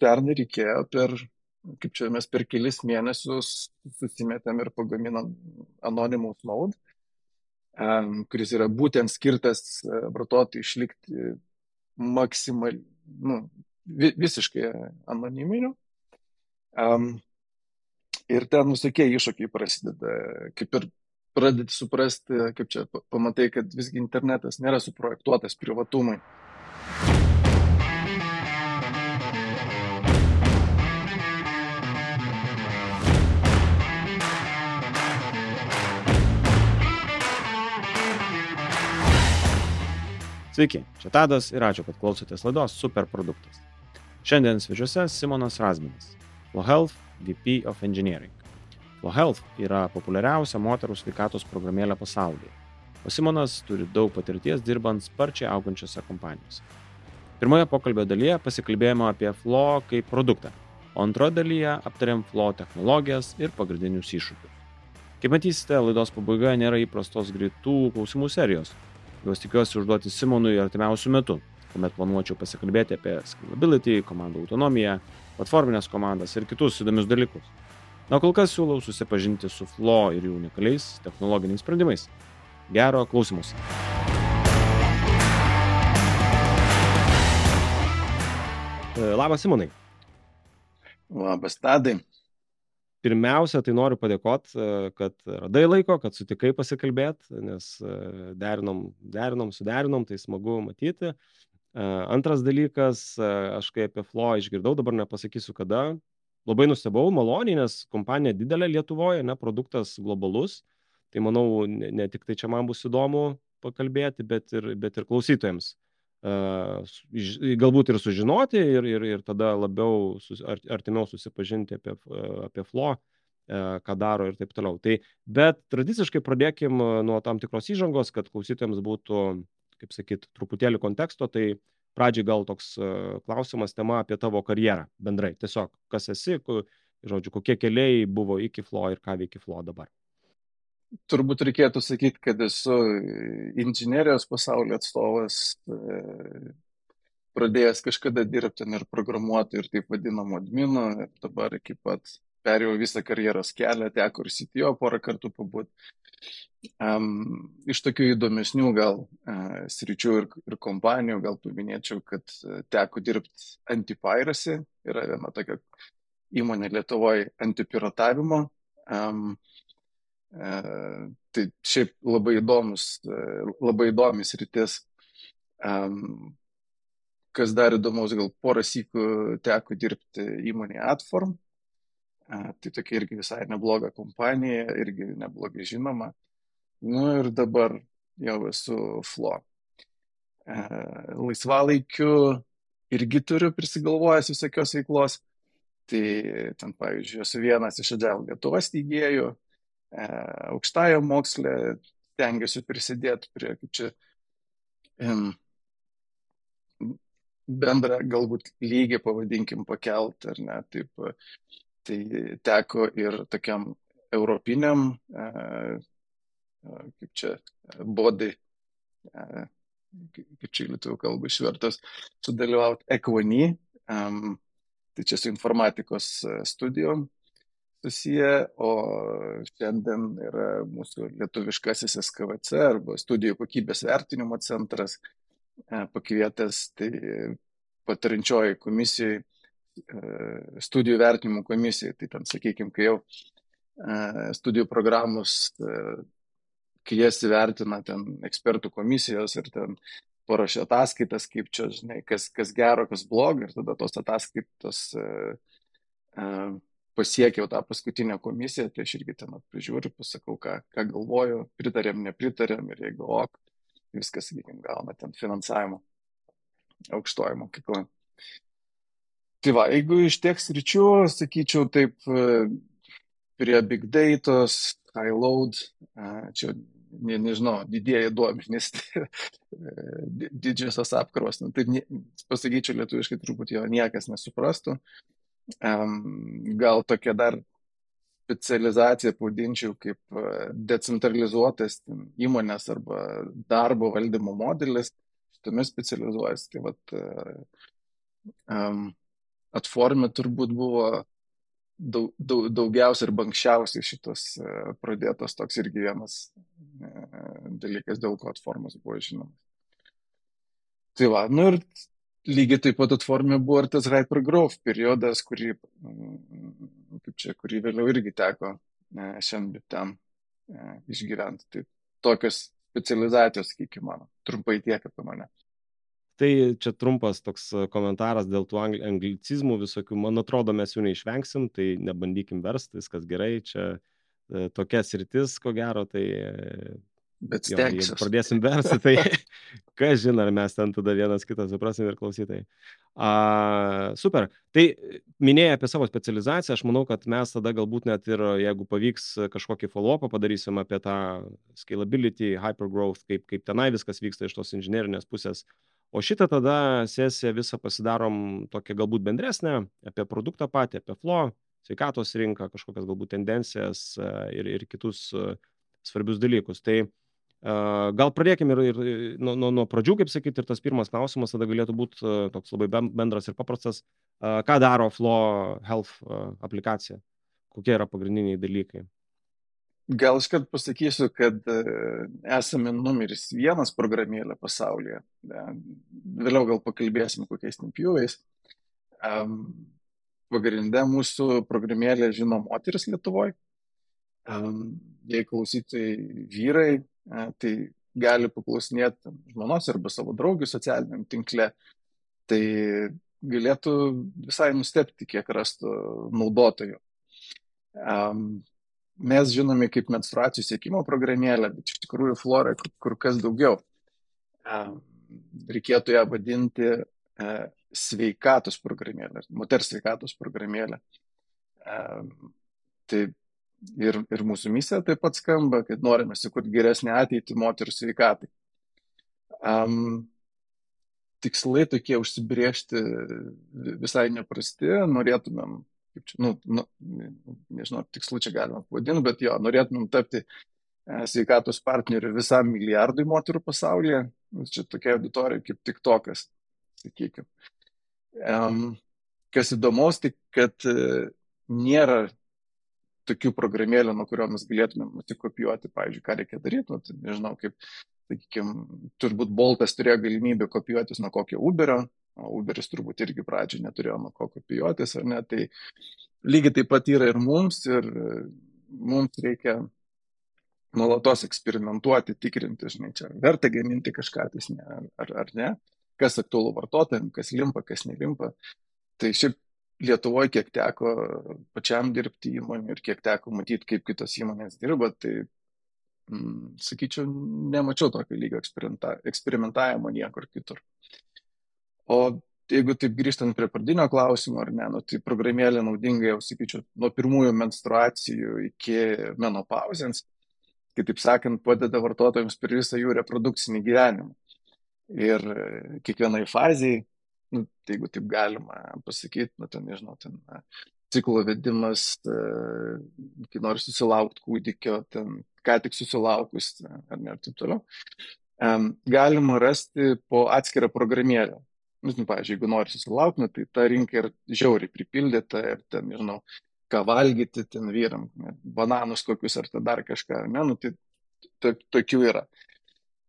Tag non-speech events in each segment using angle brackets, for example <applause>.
pernai reikėjo per, kaip čia mes per kelis mėnesius susimetėm ir pagaminom Anonymous Mode, kuris yra būtent skirtas uh, vartotojui išlikti maksimaliai, nu, vi, visiškai anoniminiu. Um, ir ten visokie iššūkiai prasideda, kaip ir pradedi suprasti, kaip čia pamatai, kad visgi internetas nėra suprojektuotas privatumui. Sveiki, čia Tadas ir ačiū, kad klausotės laidos Superproduktas. Šiandien svečiuose Simonas Razminas, Flow Health VP of Engineering. Flow Health yra populiariausia moterų sveikatos programėlė pasaulyje, o Simonas turi daug patirties dirbant sparčiai augančiose kompanijose. Pirmoje pokalbio dalyje pasikalbėjome apie Flow kaip produktą, o antroje dalyje aptarėm Flow technologijas ir pagrindinius iššūkius. Kaip matysite, laidos pabaigoje nėra įprastos greitų klausimų serijos, Juos tikiuosi užduoti Simonui artimiausių metų, kuomet planuočiau pasikalbėti apie scalability, komandų autonomiją, platforminės komandas ir kitus įdomius dalykus. Na, kol kas siūlau susipažinti su Flow ir jų unikaliais technologiniais sprendimais. Gero klausimus. E, labas, Simonai. Labas, Tadai pirmiausia, tai noriu padėkoti, e, kad radai laiko, kad sutikai pasikalbėti, nes e, derinom, derinom, suderinom, tai smagu matyti. E, antras dalykas, aš kai apie Flo išgirdau, dabar nepasakysiu kada, labai nustebau, maloniai, nes kompanija didelė Lietuvoje, ne, produktas globalus, tai manau, ne, ne tik tai čia man bus įdomu pakalbėti, bet ir, bet ir klausytojams galbūt ir sužinoti ir, ir, ir tada labiau sus, artimiau susipažinti apie, apie Flo, ką daro ir taip toliau. Tai, bet tradiciškai pradėkim nuo tam tikros įžangos, kad klausytojams būtų, kaip sakyt, truputėlį konteksto, tai pradžiai gal toks klausimas tema apie tavo karjerą bendrai. Tiesiog, kas esi, žodžiu, kokie keliai buvo iki Flo ir ką veikia Flo dabar turbūt reikėtų sakyti, kad esu inžinierijos pasaulio atstovas, e, pradėjęs kažkada dirbti ir programuoti ir taip vadinamo admino, ir dabar iki pat perėjau visą karjeros kelią, teko ir CTO porą kartų pabūti. Um, iš tokių įdomesnių gal uh, sričių ir, ir kompanijų, gal paminėčiau, kad uh, teko dirbti antipiracy, yra viena tokia įmonė Lietuvoje antipiratavimo. Um, E, tai šiaip labai įdomus, labai įdomis rytis. Kas dar įdomus, gal porą sykų teko dirbti įmonėje Atform. Tai tokia irgi visai nebloga kompanija, irgi neblogai žinoma. Nu ir dabar jau esu Flo. Laisvalaikiu irgi turiu prisigalvojęs visokios veiklos. Tai ten, pavyzdžiui, esu vienas iš Agile Lietuvos teigėjų, E, aukštajam moksle tengiuosi prisidėti prie, kaip čia, bendrą galbūt lygį, pavadinkim, pakelt, ar ne, taip, tai teko ir tokiam europiniam, e, kaip čia, bodai, kaip čia lietuvių kalbą išvertus, sudalyvauti ekvany, tai čia su informatikos studijom, susiję, o šiandien yra mūsų lietuviškasis SKVC arba studijų kokybės vertinimo centras e, pakvietęs tai patarinčioji komisijai, e, studijų vertinimo komisijai, tai ten, sakykime, kai jau e, studijų programos, kai jas įvertina ten ekspertų komisijos ir ten parašė ataskaitas, kaip čia, žinai, kas, kas gero, kas blogo, ir tada tos ataskaitos pasiekiau tą paskutinę komisiją, tai aš irgi ten prižiūriu, pasakau, ką, ką galvoju, pritarėm, nepritarėm ir jeigu ok, viskas, sakykime, gauna ten finansavimą aukštoji mokykla. Tai va, jeigu iš tiek sričių, sakyčiau, taip, prie big datos, high load, čia, ne, nežinau, didieji duomenys, <laughs> didžiosios apkrovos, nu, taip pasakyčiau lietuviškai, turbūt jo niekas nesuprastų. Gal tokia dar specializacija pavadinčiau kaip e, decentralizuotas įmonės arba darbo valdymo modelis, šitame specializuojasi. Tai vat, um, atformė turbūt buvo daug, daug, daugiausiai ir bankščiausiai šitas e, pradėtas toks irgi vienas e, dalykas, dėl ko atformas buvo žinomas. Tai va, nu ir lygiai taip pat atformė buvo ir tas hypergrowth periodas, kurį, mm, kaip čia, kurį vėliau irgi teko e, šiandien ten išgyventi. Tai tokios specializacijos, sakykime, mano. Trumpai tiek apie mane. Tai čia trumpas toks e, komentaras dėl tų anglicizmų visokių. Man atrodo, mes jų neišvengsim, tai nebandykim versti, viskas gerai. Čia e, tokia sritis, ko gero, tai e, Bet jeigu pradėsim versti, tai <laughs> kas žino, ar mes ten tada vienas kitą suprasim ir klausytai. A, super. Tai minėjai apie savo specializaciją, aš manau, kad mes tada galbūt net ir, jeigu pavyks kažkokį follow-upą padarysim apie tą scalability, hypergrowth, kaip, kaip tenai viskas vyksta iš tos inžinierinės pusės. O šitą tada sesiją visą pasidarom tokią galbūt bendresnę, apie produktą patį, apie flow, sveikatos rinką, kažkokias galbūt tendencijas ir, ir kitus svarbius dalykus. Tai uh, Gal pradėkime ir, ir nuo, nuo, nuo pradžių, kaip sakyti, ir tas pirmas klausimas tada galėtų būti toks labai bendras ir paprastas. Ką daro Flow Health aplikacija? Kokie yra pagrindiniai dalykai? Gal aš kad pasakysiu, kad e, esame numeris vienas programėlė pasaulyje. Vėliau gal pakalbėsim kokiais tempjūvais. Pagrindė mūsų programėlė žino moteris Lietuvoje. Jei klausytojai vyrai, tai gali paklausinėti žmonos arba savo draugių socialiniam tinkle, tai galėtų visai nustepti, kiek rastų naudotojų. Mes žinome kaip menstruacijų sėkimo programėlę, bet iš tikrųjų Flora kur, kas daugiau. Reikėtų ją vadinti sveikatos programėlė, moters sveikatos programėlė. Tai ir, ir mūsų misija taip pat skamba, kad norime sukurti geresnį ateitį moterų sveikatai. Um, tikslai tokie užsibriežti visai neprasti, norėtumėm, čia, nu, nu, nežinau, tikslų čia galima pavadinti, bet jo, norėtumėm tapti e, sveikatos partneriu visam milijardui moterų pasaulyje. Čia tokia auditorija kaip tik tokas, sakykime. Um, kas įdomaus, tai kad uh, nėra tokių programėlių, nuo kurio mes galėtumėm nusikopijuoti, pavyzdžiui, ką reikia daryti, nu, tai nežinau, kaip, sakykime, turbūt Boltas turėjo galimybę kopijuotis nuo kokio Uberio, Uberis turbūt irgi pradžioje neturėjo nuo ko kopijuotis, ar ne, tai lygiai taip pat yra ir mums, ir mums reikia nuolatos eksperimentuoti, tikrinti, žinai, čia verta gaminti kažką, tai ne, ar, ar ne, kas aktualu vartotojams, kas limpa, kas nelimpa. Tai šiaip Lietuvoje, kiek teko pačiam dirbti įmonį ir kiek teko matyti, kaip kitos įmonės dirba, tai, mm, sakyčiau, nemačiau tokio lygio eksperimentavimo niekur kitur. O jeigu taip grįžtant prie pradinio klausimo, ar ne, nu, tai programėlė naudinga jau, sakyčiau, nuo pirmųjų menstruacijų iki menopauzės, kitaip sakant, padeda vartotojams per visą jų reprodukcinį gyvenimą. Ir kiekvienai fazai nu, tai jeigu taip galima pasakyti, nu, ten, nežinau, ten ciklo vedimas, e, kai nori susilaukti kūdikio, ten ką tik susilaukus, ar ne, ir taip toliau, galima rasti po atskirą programėlę. Nu, nu, pavyzdžiui, jeigu nori susilaukti, nu, tai ta rinka yra žiauriai pripildyta ir ten, nežinau, ką valgyti ten vyram, bananus kokius ar dar kažką, ne, nu, tai tokių yra.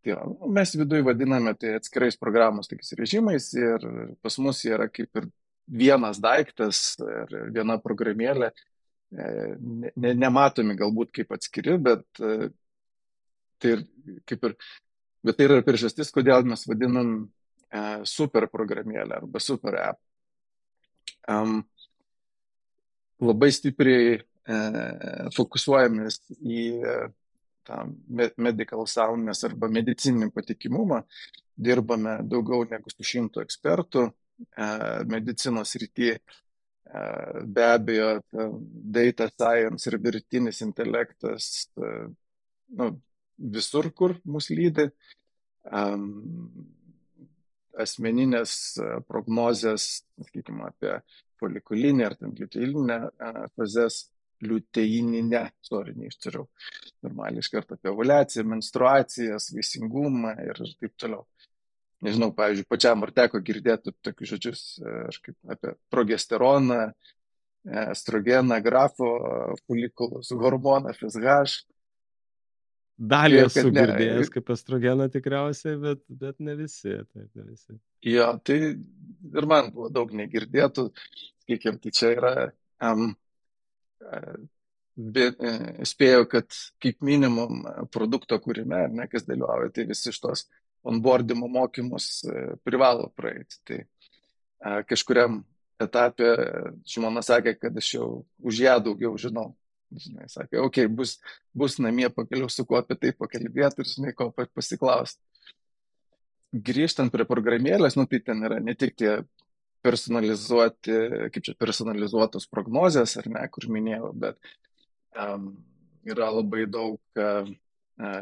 Tai yra, nu, mes viduje vadiname tai atskirais programos tokiais režimais ir pas mus yra kaip ir vienas daiktas ir viena programėlė, e, ne, nematomi galbūt kaip atskiri, bet e, tai, kaip ir, bet tai yra priežastis, kodėl mes vadinam e, super programėlę arba super app. Um, labai stipriai fokusuojamės į tą medical soundness arba medicininį patikimumą. Dirbame daugiau negu su šimtų ekspertų e, medicinos rytyje. Be abejo, data science ir dirbtinis intelektas e, nu, visur, kur mus lydi. Asmeninės prognozės, sakykime, apie folikulinę ar ten liuteilinę fazes liuteininę, sorry, neištariau normaliai iš karto apie ovulaciją, menstruacijas, vaisingumą ir taip toliau. nežinau, pavyzdžiui, pačiam ar teko girdėti tokius žodžius, aš kaip apie progesteroną, estrogeną, grafo, folikulus, hormoną, FSH. Dalį esu girdėjęs kaip estrogeną tikriausiai, bet, bet ne visi. Taip, ne visi. Jo, tai ir man buvo daug negirdėtų, sakykime, tai čia yra, um, bet spėjau, kad kaip minimum produkto kūrime, ne kas dalyvauja, tai visi iš tos onboardimo mokymus privalo praeiti. Tai a, kažkuriam etapė žmona sakė, kad aš jau už ją daugiau žinau. Žinai, sakė, okei, okay, bus, bus namie pakeliau su kuo apie tai pakalbėti ir, žinai, ko pasiklausti. Grįžtant prie programėlės, nu tai ten yra ne tik tie personalizuoti, kaip čia personalizuotos prognozės, ar ne, kur minėjau, bet um, yra labai daug uh,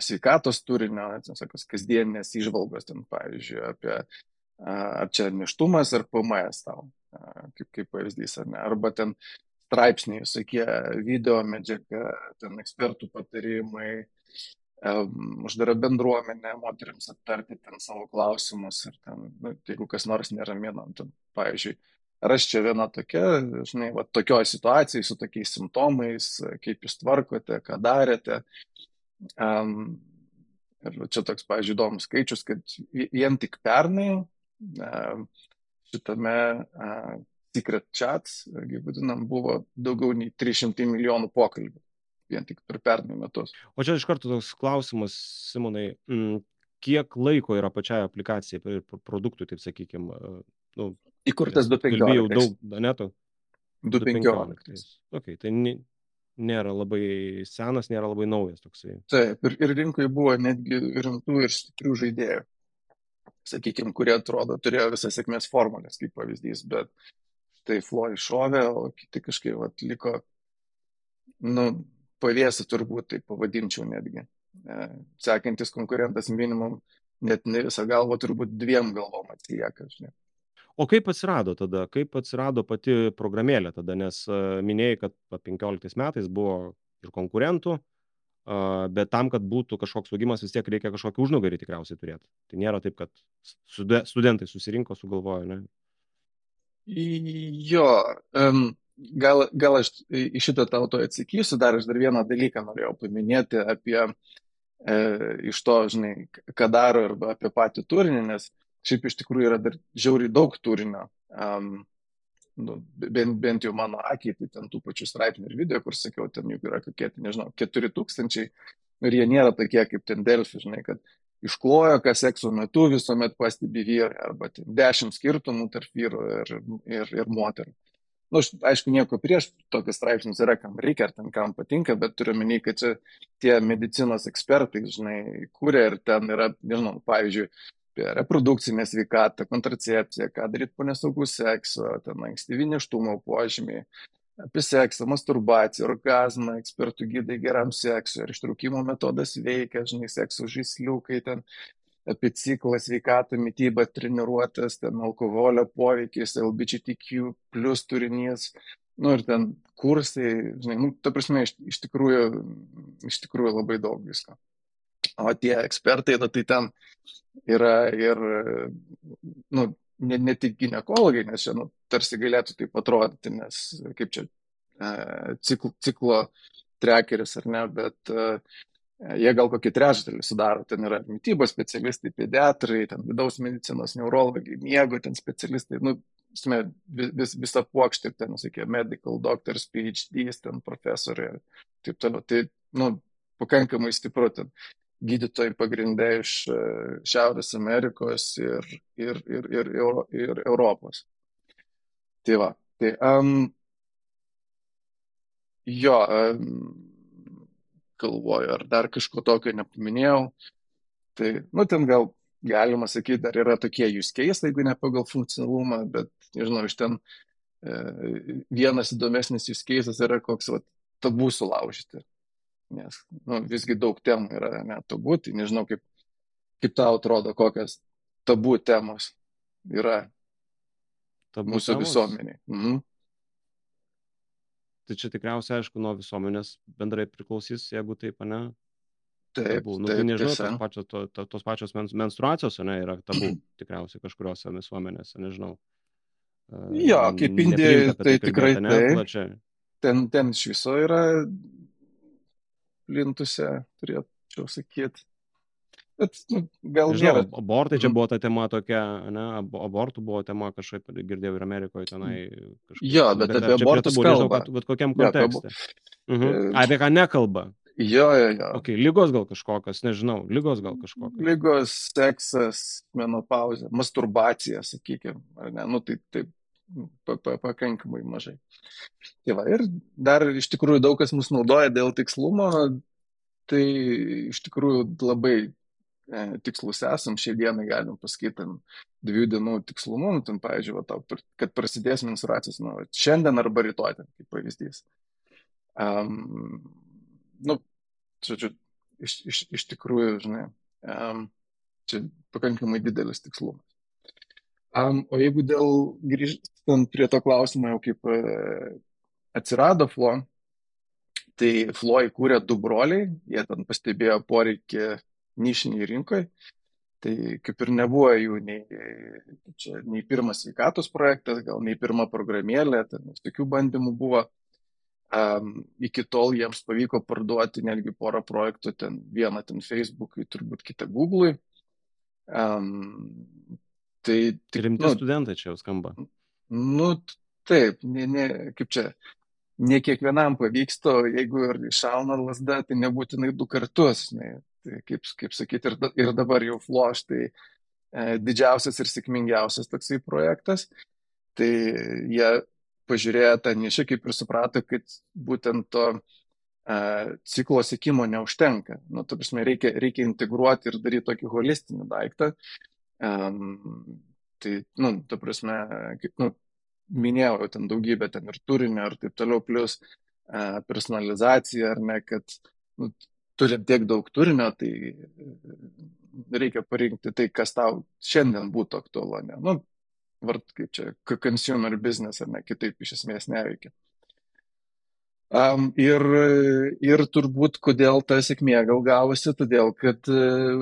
sveikatos turinio, sakos, kasdienės išvalgos, ten, pavyzdžiui, apie uh, ar čia neštumas ar PMS tau, uh, kaip, kaip pavyzdys, ar ne, arba ten straipsniai, visokie video medžiaga, ten ekspertų patarimai, uždara bendruomenė, moteriams aptarti ten savo klausimus ir ten, nu, jeigu kas nors neramina, ten, pavyzdžiui, ar aš čia viena tokia, žinai, va, tokioje situacijoje su tokiais simptomais, kaip jūs tvarkote, ką darėte. Um, ir čia toks, pavyzdžiui, įdomus skaičius, kad vien tik pernai uh, šitame uh, Secret Chats, kaip vadinam, buvo daugiau nei 300 milijonų pokalbių vien tik per pernai metus. O čia iš karto toks klausimas, Simonai, m, kiek laiko yra pačiai aplikacijai ir produktui, taip sakykime, nu, įkurtas 2015. Jau daug, neto? 2015. Ok, tai nėra labai senas, nėra labai naujas toksai. Taip, ir, ir rinkoje buvo netgi rimtų ir stiprių žaidėjų, sakykime, kurie atrodo turėjo visas sėkmės formulės, kaip pavyzdys, bet tai Flo iššovė, o kiti kažkaip atliko, nu, pavėsi turbūt, tai pavadinčiau netgi. E, sekantis konkurentas minimum net ne visą galvą, turbūt dviem galvom atsilieka. Žinai. O kaip atsirado tada, kaip atsirado pati programėlė tada, nes uh, minėjai, kad 15 metais buvo ir konkurentų, uh, bet tam, kad būtų kažkoks augimas, vis tiek reikia kažkokį užnugarį tikriausiai turėti. Tai nėra taip, kad studentai susirinko, sugalvojo, ne? Jo, um, gal, gal aš į šitą tau to atsakysiu, dar aš dar vieną dalyką norėjau paminėti apie e, iš to, žinai, ką daro arba apie patį turinį, nes šiaip iš tikrųjų yra dar žiauriai daug turinio. Um, nu, bent, bent jau mano akiai, tai ten tų pačių straipsnių ir video, kur sakiau, ten jų yra kokie, nežinau, 4000 ir jie nėra tokie kaip ten Delfi, žinai, kad išklojo, kas sekso metu visuomet pastebi vyrai, arba dešimt skirtumų tarp vyrų ir, ir, ir moterų. Nu, aš, aišku, nieko prieš tokius straipsnius yra, kam reikia, ar ten kam patinka, bet turiu menį, kad čia tie medicinos ekspertai, žinai, kūrė ir ten yra, nežinau, pavyzdžiui, reprodukcinę sveikatą, kontracepciją, ką daryti po nesaugų sekso, ten ankstyvi neštumo požymiai, apie seksą, masturbaciją, orgasmą, ekspertų gydai geram seksui, ar ištraukimo metodas veikia, žinai, sekso žaisliukai, ten apie ciklą, sveikatą, mytybą, treniruotės, ten alkoholio poveikis, LBGTQ plus turinys, nu ir ten kursai, žinai, nu, ta prasme, iš, iš, tikrųjų, iš tikrųjų labai daug visko. O tie ekspertai, na, tai ten yra ir, nu, ne, ne tik gynekologai, nes čia nu, tarsi galėtų taip atrodyti, nes kaip čia e, ciklo, ciklo trekeris ar ne, bet e, jie gal kokį trečdalį sudaro. Ten yra mytybos specialistai, pediatrai, ten vidaus medicinos, neurologai, miego ten specialistai, nu, vis, vis, visa puokštė, ten, sakė, medical doctors, PhDs, ten profesoriai ir taip toliau. Tai, nu, pakankamai stipru ten gydytojai pagrindė iš e, Šiaurės Amerikos ir, ir, ir, ir, ir, ir Europos. Tai va, tai um, jo, um, galvoju, ar dar kažko tokio nepaminėjau. Tai, nu, ten gal galima sakyti, dar yra tokie jūs keistai, jeigu ne pagal funkcionalumą, bet, nežinau, iš ten e, vienas įdomesnis jūs keistas yra koks, va, tabų sulaužyti nes nu, visgi daug temų yra net tabų, tai nežinau, kaip, kaip tau atrodo, kokios tabų temos yra tabų mūsų temos? visuomeniai. Mhm. Tai čia tikriausiai, aišku, nuo visuomenės bendrai priklausys, jeigu taip, ne? Taip, tabu. Nu, tai taip, nežinau, tiesa. tos pačios, to, to, tos pačios mens, menstruacijos, ne, yra tabu tikriausiai kažkuriuose visuomenėse, nežinau. E, Jo, kaip Indijoje, apie tai tikrai ne, plačiai. Ten, ten iš viso yra plintuse, turėčiau sakyti. Bet <laughs> nu, gal Nežinau, nėra. abortai čia Mhm. buvo ta tema tokia, ne, abo- abortų buvo tema kažkaip, girdėjau ir Amerikoje tenai. Kažkaip, Jo, bet apie čia prie abortus tabu, nežinau, kad, bet kokiam Jo, apie kontekste. Mhm. Apie ką nekalba. Jo, jo, jo. Ok, lygos gal kažkokios, nežinau, lygos gal kažkokios. Lygos, seksas, menopauzė, masturbacija, sakykime, ar ne, nu tai taip pa, pa, pakankamai mažai. Tai va, ir dar iš tikrųjų daug kas mus naudoja dėl tikslumo, tai iš tikrųjų labai tikslus esam, šiai dienai galim pasakyti ten dviejų dienų tikslumu, nu, ten, pavyzdžiui, va, tau, kad prasidės menstruacijos, nu, šiandien arba rytoj, ten, kaip pavyzdys. Um, nu, žodžiu, iš, iš, iš tikrųjų, žinai, um, čia pakankamai didelis tikslumas. Um, o jeigu dėl grįžtant prie to klausimo, jau kaip e, atsirado Flo, tai Flo įkūrė du broliai, jie ten pastebėjo poreikį nišiniai rinkoje, tai kaip ir nebuvo jų nei, čia, nei pirmas sveikatos projektas, gal nei pirma programėlė, ten tokių bandymų buvo. Um, iki tol jiems pavyko parduoti netgi porą projektų, ten vieną ten Facebook'ui, turbūt kitą Google'ui. Um, tai tik, Rimti nu, studentai čia jau skamba. Nu, taip, ne, ne, kaip čia, ne kiekvienam pavyksta, jeigu ir išauna lasda, tai nebūtinai du kartus. Ne, tai kaip, kaip sakyti, ir, ir dabar jau floš, tai e, didžiausias ir sėkmingiausias toksai projektas. Tai jie pažiūrėjo tą nišą, kaip ir suprato, kad būtent to e, ciklo sėkimo neužtenka. Nu, ta prasme, reikia, reikia integruoti ir daryti tokį holistinį daiktą. Um, tai, nu, ta prasme, kaip, nu, minėjau, jau ten daugybė ten ir turinio ir taip toliau, plus uh, personalizacija, ar ne, kad nu, turint tiek daug turinio, tai e, reikia parinkti tai, kas tau šiandien būtų aktualu, ne, nu, vart kaip čia, consumer business, ar ne, kitaip iš esmės neveikia. Um, ir, ir turbūt, kodėl ta sėkmė gal gavosi, todėl kad uh,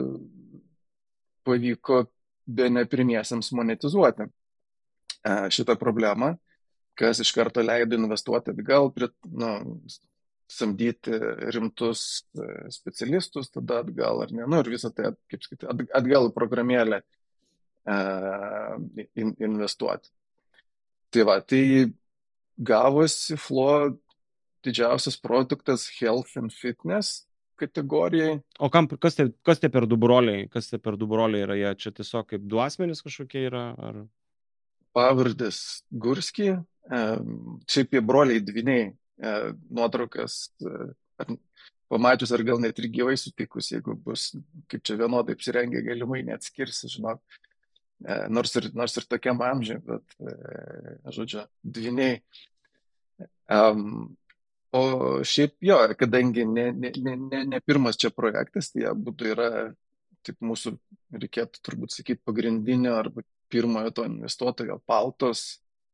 pavyko be ne pirmiesiams monetizuoti uh, šitą problemą, kas iš karto leido investuoti atgal, prie, nu, samdyti rimtus e, specialistus, tada atgal ar ne, nu ir visą tai, kaip sakyti, at- atgal į programėlę uh, in, investuoti. Tai va, tai gavosi Flow didžiausias produktas Health and Fitness kategorijai. O kam, kas, tie, kas tie per du broliai, kas tie per du broliai yra, jie čia tiesiog kaip du asmenys kažkokie yra, ar... Pavardės Gurski, em, šiaip jie broliai dviniai, e, nuotraukas, e, ar pamačius ar gal net ir gyvai sutikus, jeigu bus kaip čia vienodai apsirengę, galimai neatskirsi, žinok. E, Nors ir, nors ir tokiam amžiui, bet, e, žodžiu, dviniai. Um, o šiaip jo, kadangi ne, ne, ne, ne, pirmas čia projektas, tai jie būtų yra, taip mūsų, reikėtų turbūt sakyti, pagrindinio arba pirmojo to investuotojo paltos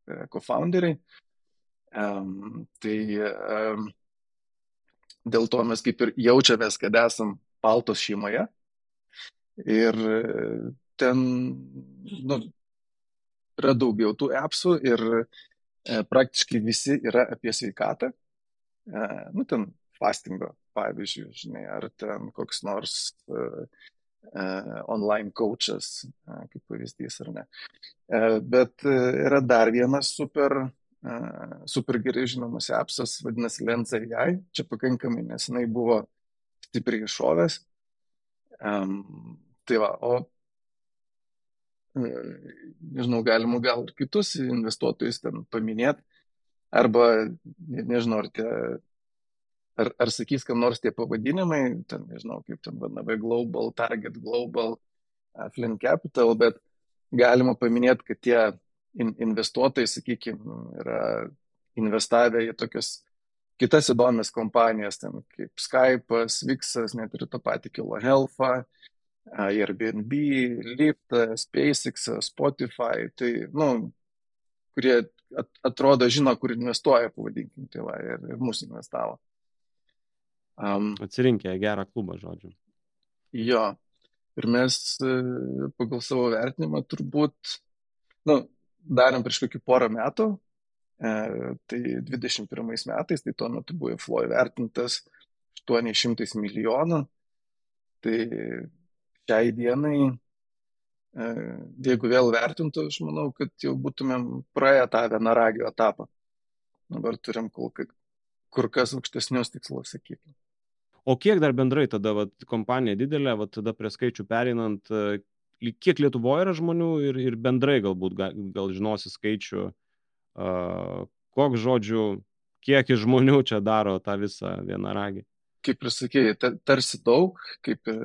e, co-founderiai. Tai dėl to mes kaip ir jaučiamės, kad esam paltos šeimoje. Ir ten nu, yra daugiau tų appsų ir e, praktiškai visi yra apie sveikatą. E, nu, ten fastingo, pavyzdžiui, žinai, ar ten koks nors e, e, online coachas, e, kaip pavyzdys, ar ne. E, bet e, yra dar vienas super, super gerai žinomas appsas, vadinasi Lens AI. Čia pakankamai nesenai buvo stipriai iššovęs. Um, tai va, o e, nežinau, galima gal ir kitus investuotojus ten paminėti, arba ne- nežinau, ar, tie, ar, ar sakys, kam nors tie pavadinimai, ten nežinau, kaip ten vadinami Global, Target Global, Flint Capital, bet galima paminėti, kad tie in, investuotojai, sakykime, yra investavę į tokias kitas įdomias kompanijas, ten kaip Skype'as, Vixas, net ir tą patį Kilo Health'ą, Airbnb, Lyftą, SpaceX'ą, Spotify, tai, nu, kurie at, atrodo žino, kur investuoja, pavadinkim, tai va, ir, ir mūsų investavo. Um, Atsirinkė gerą klubą, žodžiu. Jo. Ir mes e, pagal savo vertinimą turbūt, nu, darėm prieš kokį porą metų, e, tai 21 metais, tai tuo metu buvo Floy vertintas 800 milijonų, tai šiai dienai, e, jeigu vėl vertintų, aš manau, kad jau būtumėm praėję tą vienaragio etapą. Dabar turim kol kur kas aukštesnius tikslus, sakykime. O kiek dar bendrai tada vat, kompanija didelė, vat, tada prie skaičių perinant, e, kiek Lietuvoje yra žmonių ir, ir bendrai galbūt gal, žinosi skaičių, uh, koks žodžių, kiek žmonių čia daro tą visą vienaragį? Kaip ir sakėjai, tarsi daug, kaip ir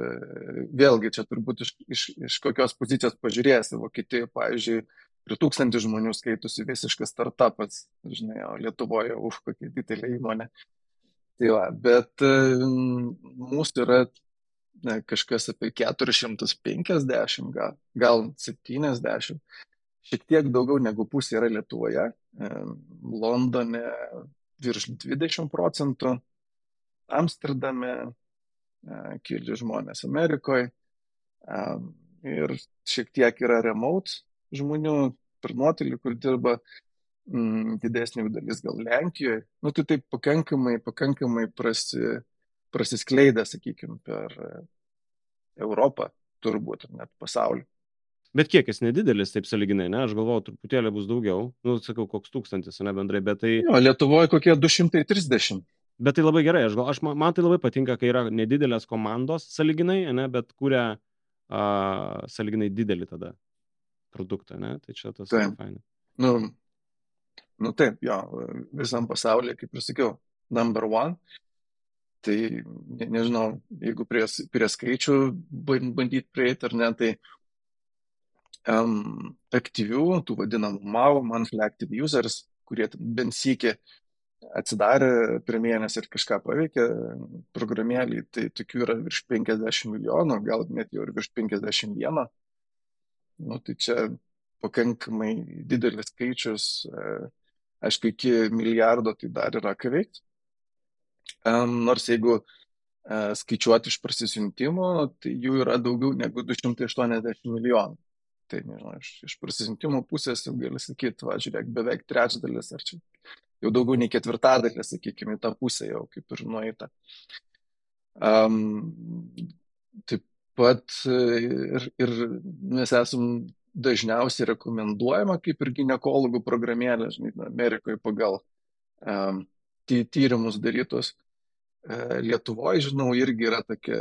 vėlgi čia turbūt iš, iš, iš kokios pozicijos pažiūrėsi. Vokietijoje, pavyzdžiui, prie tūkstantį žmonių skaitosi visiškas startupas, žinai, o Lietuvoje, už kokia didelė įmonė. Tai va, bet mūsų yra ne, kažkas apie 450, gal, gal 70. Šiek tiek daugiau negu pusė yra Lietuvoje. Londone virš 20 procentų, Amsterdame e, keli žmonės Amerikoje ir šiek tiek yra remote žmonių per nuotolį, kur dirba didesnė dalis gal Lenkijoje, nu tai taip pakankamai, pakankamai prasi, prasiskleidę, sakykime, per Europą, turbūt, net pasaulį. Bet kiekis nedidelis, taip saliginai, ne? Aš galvoju, truputėlį bus daugiau. Nu, sakau, koks tūkstantis, ne bendrai, bet tai... Jo, Lietuvoje kokie 230. Bet tai labai gerai, aš, gal, aš, man tai labai patinka, kai yra nedidelės komandos saliginai, ne, bet kuria uh, saliginai didelį tada produktą, ne? Tai čia tas labai fainai. Nu, Nu taip, jo, visam pasaulyje, kaip ir sakiau, number one. Tai ne, nežinau, jeigu prie, prie skaičių bandyti prieiti ar ne, tai um, aktyvių, tų vadinamų MAU, Monthly Active Users, kurie bent sykį atsidarė per mėnesį ir kažką paveikė programėlį, tai tokių yra virš 50 milijonų, gal net jau ir virš 51. Nu, tai čia pakankamai didelis skaičius. Uh, Aišku, iki milijardo tai dar yra ką veikti. Nors jeigu e, skaičiuoti iš prasisiuntimo, tai jų yra daugiau negu 280 milijonų. Tai nežinau, iš, iš prasisiuntimo pusės jau gali sakyti, va, žiūrėk, beveik trečdalis, ar čia jau daugiau nei ketvirtadalis, sakykime, tą pusę jau kaip ir nueita. Um, taip pat e, ir, ir mes esam dažniausiai rekomenduojama kaip ir gynekologų programėlė, žinai, Amerikoje pagal um, ty, tyrimus darytus. Uh, Lietuvoje, žinau, irgi yra tokia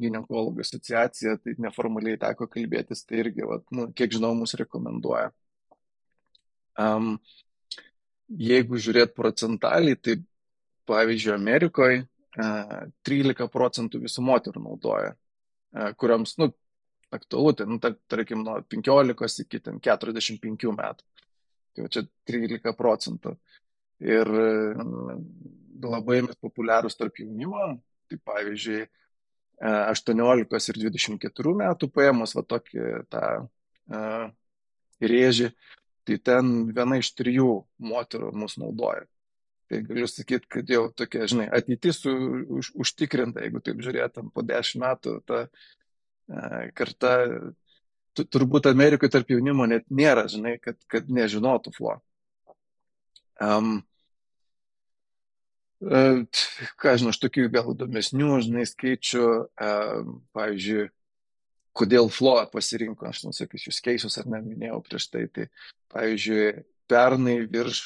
gynekologų asociacija, tai neformaliai teko kalbėtis, tai irgi, va, nu, kiek žinau, mus rekomenduoja. Um, jeigu žiūrėt procentaliai, tai pavyzdžiui, Amerikoje uh, 13 procentų visų moterų naudoja, uh, kuriams, nu, aktualu, tai, nu, tar, tarkim, nuo 15 iki 45 metų. Tai čia 13 procentų. Ir mm, labai populiarūs tarp jaunimo, tai pavyzdžiui, 18 e, ir 24 metų paėmus va tokį tą uh, rėžį, tai ten viena iš trijų moterų mus naudoja. Tai galiu sakyti, kad jau tokia, žinai, ateitis už, užtikrinta, jeigu taip žiūrėtum, po 10 metų ta karta, turbūt Amerikoje tarp jaunimo net nėra, žinai, kad, kad nežinotų flo. Um, ką žinau, aš tokių gal įdomesnių, žinai, skaičių, um, pavyzdžiui, kodėl flo pasirinko, aš nusakysiu skaičius ar neminėjau prieš tai, tai pavyzdžiui, pernai virš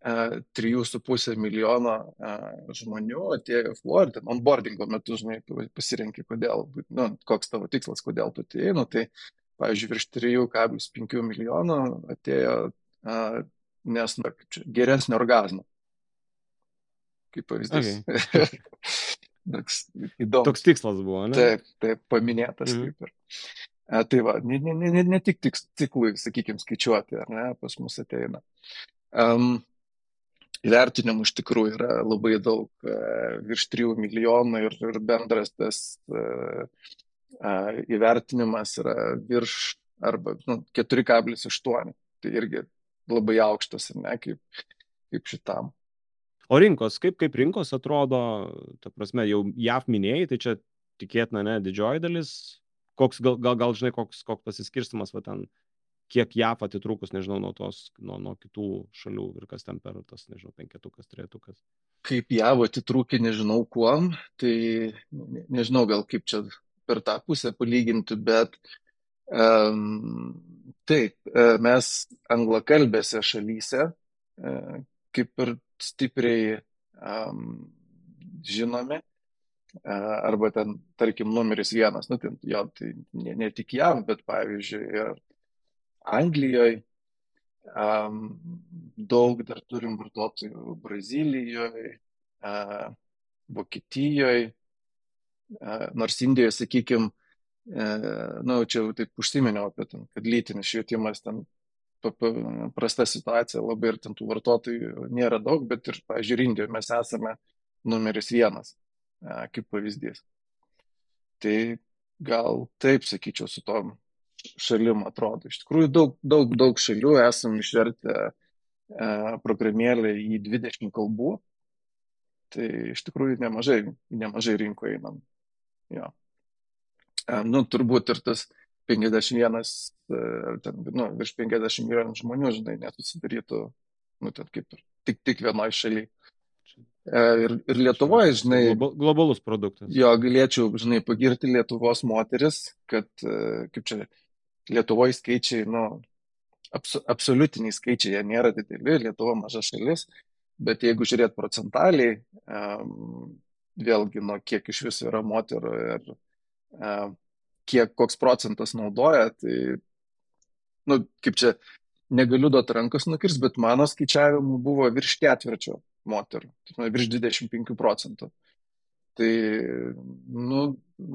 3,5 milijono žmonių atėjo Floridą, onboardingo metu, žinai, pasirinkti, kodėl, nu, koks tavo tikslas, kodėl tu atėjai, nu, tai, pavyzdžiui, virš 3,5 milijono atėjo, nes, na, čia, geresnio orgazmo. Kaip pavyzdys. Okay. <laughs> Toks įdomus. Toks tikslas buvo, ne? Taip, taip, paminėtas mm. kaip ir. A, tai va, ne, ne, ne, ne tik tiklui, sakykime, skaičiuoti, ar ne, pas mus ateina. Um, įvertinimų iš tikrųjų yra labai daug, e, virš 3 milijonų ir, ir bendras tas e, įvertinimas yra virš arba nu, 4,8. Tai irgi labai aukštas, ne, kaip, kaip šitam. O rinkos, kaip, kaip rinkos atrodo, ta prasme, jau JAV minėjai, tai čia tikėtina, ne, didžioji dalis, koks, gal, gal, gal žinai, koks, koks pasiskirstimas, va ten, kiek JAF atitrūkus, nežinau, nuo tos, nuo, nuo kitų šalių ir kas ten per tas, nežinau, penketukas, trejetukas. Kaip JAV atitrūkė, nežinau kuom, tai ne, nežinau gal kaip čia per tą pusę palyginti, bet um, taip, e, mes anglakalbėse šalyse uh, kaip ir stipriai žinomi, uh, arba ten, tarkim, numeris vienas, nu, ten, jo, tai ne, ne tik JAV, bet pavyzdžiui, ir Anglijoje, um, daug dar turim vartotojų Brazilijoje, uh, Vokietijoje, uh, nors Indijoje, sakykime, na, čia jau taip užsiminiau apie tai, kad lytinis švietimas ten prasta situacija, labai ir ten tų vartotojų nėra daug, bet ir, pažiūrėjau, Indijoje mes esame numeris vienas, kaip pavyzdys. Tai gal taip sakyčiau su tom šalim atrodo. Iš tikrųjų, daug, daug, daug šalių esam išvertę e, programėlę į 20 kalbų. Tai iš tikrųjų nemažai, nemažai rinkoje einam. Jo. Nu, turbūt ir tas 51, e, ten, nu, virš 50 milijonų žmonių, žinai, nesusidarytų, nu, ten kaip ir tik, tik vienoje šalyje. Ir, ir Lietuvoje, žinai. Globalus produktas. Jo, galėčiau, žinai, pagirti Lietuvos moteris, kad, e, kaip čia, Lietuvoje skaičiai, nu, abso, absoliutiniai skaičiai, jie nėra dideli, Lietuva maža šalis, bet jeigu žiūrėt procentaliai, um, vėlgi, nuo kiek iš viso yra moterų ir kiek koks procentas naudoja, tai, nu, kaip čia, negaliu duoti rankos nukirs, bet mano skaičiavimu buvo virš ketvirčio moterų, tai virš 25 procentų. Tai, nu,